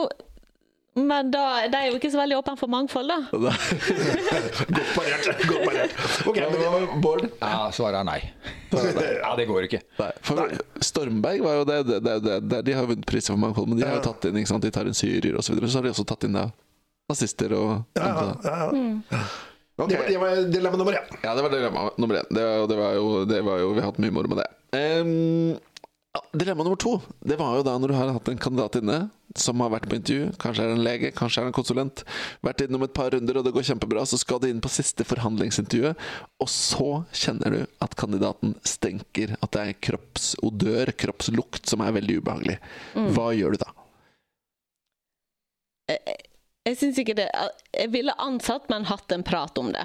men da, de er jo ikke så veldig åpne for mangfold, da. Godt parert. Godt parert. Ok, men Bård? Ja, svaret er nei. Ja, det går ikke. Nei, for Stormberg var jo det, det, det, det, det De har vunnet priser for mangfold, men de har jo tatt inn ikke sant? De tar inn syrier osv. Så, videre, så har de også tatt inn nazister og ja, ja, ja. Ok. Det var, det var dilemma nummer én. Ja, det var dilemma nummer én. Det, var- det, var jo, det var jo Vi har hatt mye moro med det. Ehm, ja, dilemma nummer to Det var jo da når du har hatt en kandidat inne som har vært på intervju. Kanskje er det en lege, kanskje er det en konsulent. Vært innom et par runder, og det går kjempebra. Så skal du inn på siste forhandlingsintervjuet, og så kjenner du at kandidaten stenker. At det er kroppsodør, kroppslukt, som er veldig ubehagelig. Hva gjør du da? Jeg syns ikke det Jeg ville ansatt, men hatt en prat om det.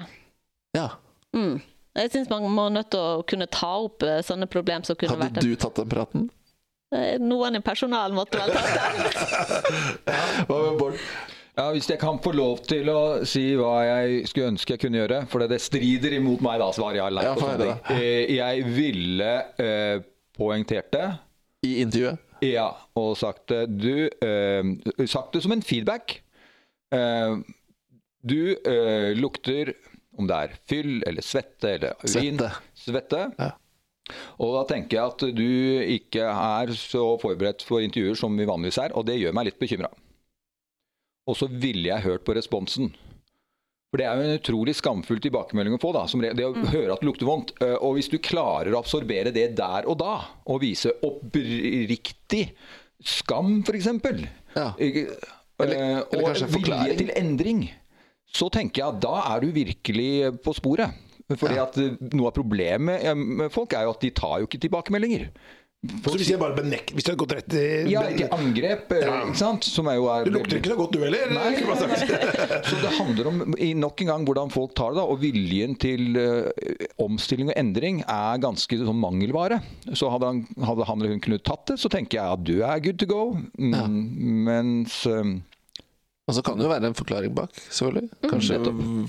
Ja. Mm. Jeg syns man må nødt til å kunne ta opp eh, sånne problemer som kunne vært Hadde du tatt den praten? Eh, Noen i personal måtte vel tatt den. Hva med Bård? Ja, Hvis jeg kan få lov til å si hva jeg skulle ønske jeg kunne gjøre, for det strider imot meg, da, svarer jeg Ja, for ting. Eh, Jeg ville eh, poengtert det. I intervjuet? Ja, og sagt det Du eh, Sagt det som en feedback. Eh, du eh, lukter om det er fyll eller svette eller urin. Svette. Svette. Ja. Og da tenker jeg at du ikke er så forberedt for intervjuer som vi vanligvis er, og det gjør meg litt bekymra. Og så ville jeg hørt på responsen. For det er jo en utrolig skamfull tilbakemelding å få, da. Som det å høre at det lukter vondt. Eh, Og hvis du klarer å absorbere det der og da, og vise oppriktig skam, f.eks. Ja. Eller- eh, eller og kanskje vilje til endring, så tenker jeg at da er du virkelig på sporet. Fordi at eh, Noe av problemet eh, med folk er jo at de tar jo ikke tilbakemeldinger. Så hvis jeg bare benekter Hvis du hadde gått rett i Ja, ikke angrep, eh, Ja. ikke sant? Som er jo er Du lukter ikke så godt du heller. Nei. nei, sagt. Så det handler om i nok en gang hvordan folk tar det. da, Og viljen til uh, omstilling og endring er ganske sånn mangelvare. Så hadde han, hadde han eller hun kunnet tatt det, så tenker jeg at du er good to go. Mm, Mens eh, Og så kan det jo være en forklaring bak, selvfølgelig. Kanskje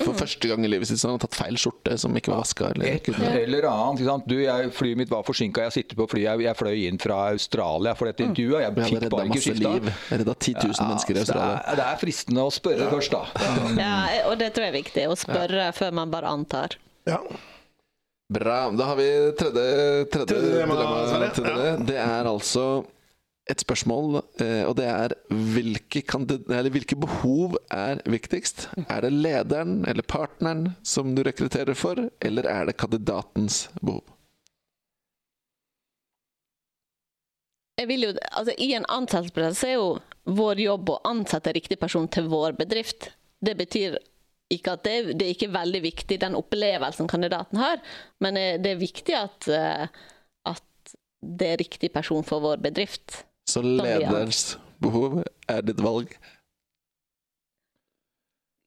for første gang i livet sitt så har tatt feil skjorte som ikke var vaska. Eller, et eller annet. Ikke sant? Du, jeg, flyet mitt var forsinka, jeg sitter på flyet. Jeg, jeg fløy inn fra Australia for dette intervjuet. Jeg Jeg fikk bare ikke masse skifta. liv. Redda 10 000 mennesker i Australia. det, Australia. er, det er fristende å spørre først, da. Ja, og det tror jeg er viktig. Å spørre før man bare antar. Ja. Bra. Da har vi tredje, tredje, Tredje dilemma, dilemma dere. Det er altså et spørsmål, eh, og det er hvilke, hvilke behov er viktigst? Er det lederen eller partneren som du rekrutterer for, eller er det kandidatens behov? Jeg vil jo, altså I en ansettelsesprosess er jo vår jobb å ansette riktig person til vår bedrift. Det betyr ikke at det, det er ikke veldig viktig den opplevelsen kandidaten har, men eh, det er viktig at, eh, at det er riktig person for vår bedrift. Så lederens behov er ditt valg?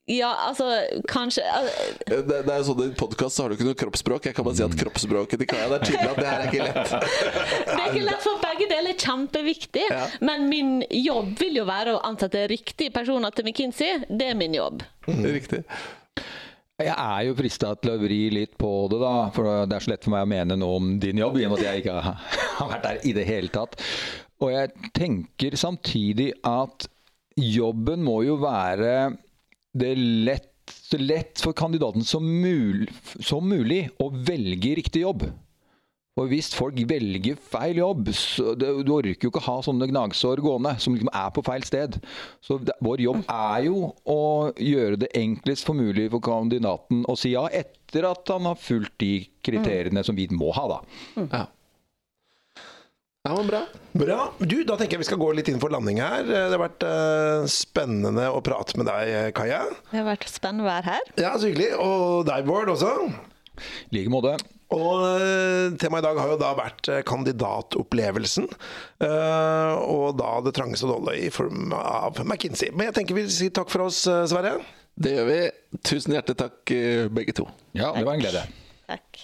Ja, altså kanskje al- Eh, Det, det er jo sånn I podkast har du ikke noe kroppsspråk. Jeg kan bare si at kroppsspråket til Kaja Det er tydelig at det her er ikke lett. Det er ikke lett, for begge deler er kjempeviktig. Ja. Men min jobb vil jo være å ansette riktige personer til McKinsey. Det er min jobb. Riktig. Jeg er jo frista til å vri litt på det, da. For det er så lett for meg å mene noe om din jobb, i og med at jeg ikke har har vært der i det hele tatt. Og jeg tenker samtidig at jobben må jo være det lett, så lett for kandidaten som, mulig, som mulig å velge riktig jobb. Og hvis folk velger feil jobb, så det, du orker jo ikke ha sånne gnagsår gående som liksom er på feil sted. Så det, vår jobb er jo å gjøre det enklest for mulig for kandidaten å si ja, etter at han har fulgt de kriteriene som vi må ha, da. Ja. Ja, men bra. Bra. Du, da tenker jeg vi skal gå litt inn for landing her. Det har vært uh, spennende å prate med deg, Kaja. Det har vært spennende å være her. Ja, så hyggelig. Og deg, Bård, også. I like måte. Og eh, temaet i dag har jo da vært eh, kandidatopplevelsen. eh, og da det trangeste nåløyet i form av McKinsey. Men jeg tenker vi sier takk for oss, eh, Sverre. Det gjør vi. Tusen hjertelig takk, eh, begge to. Ja, det var en glede. Takk.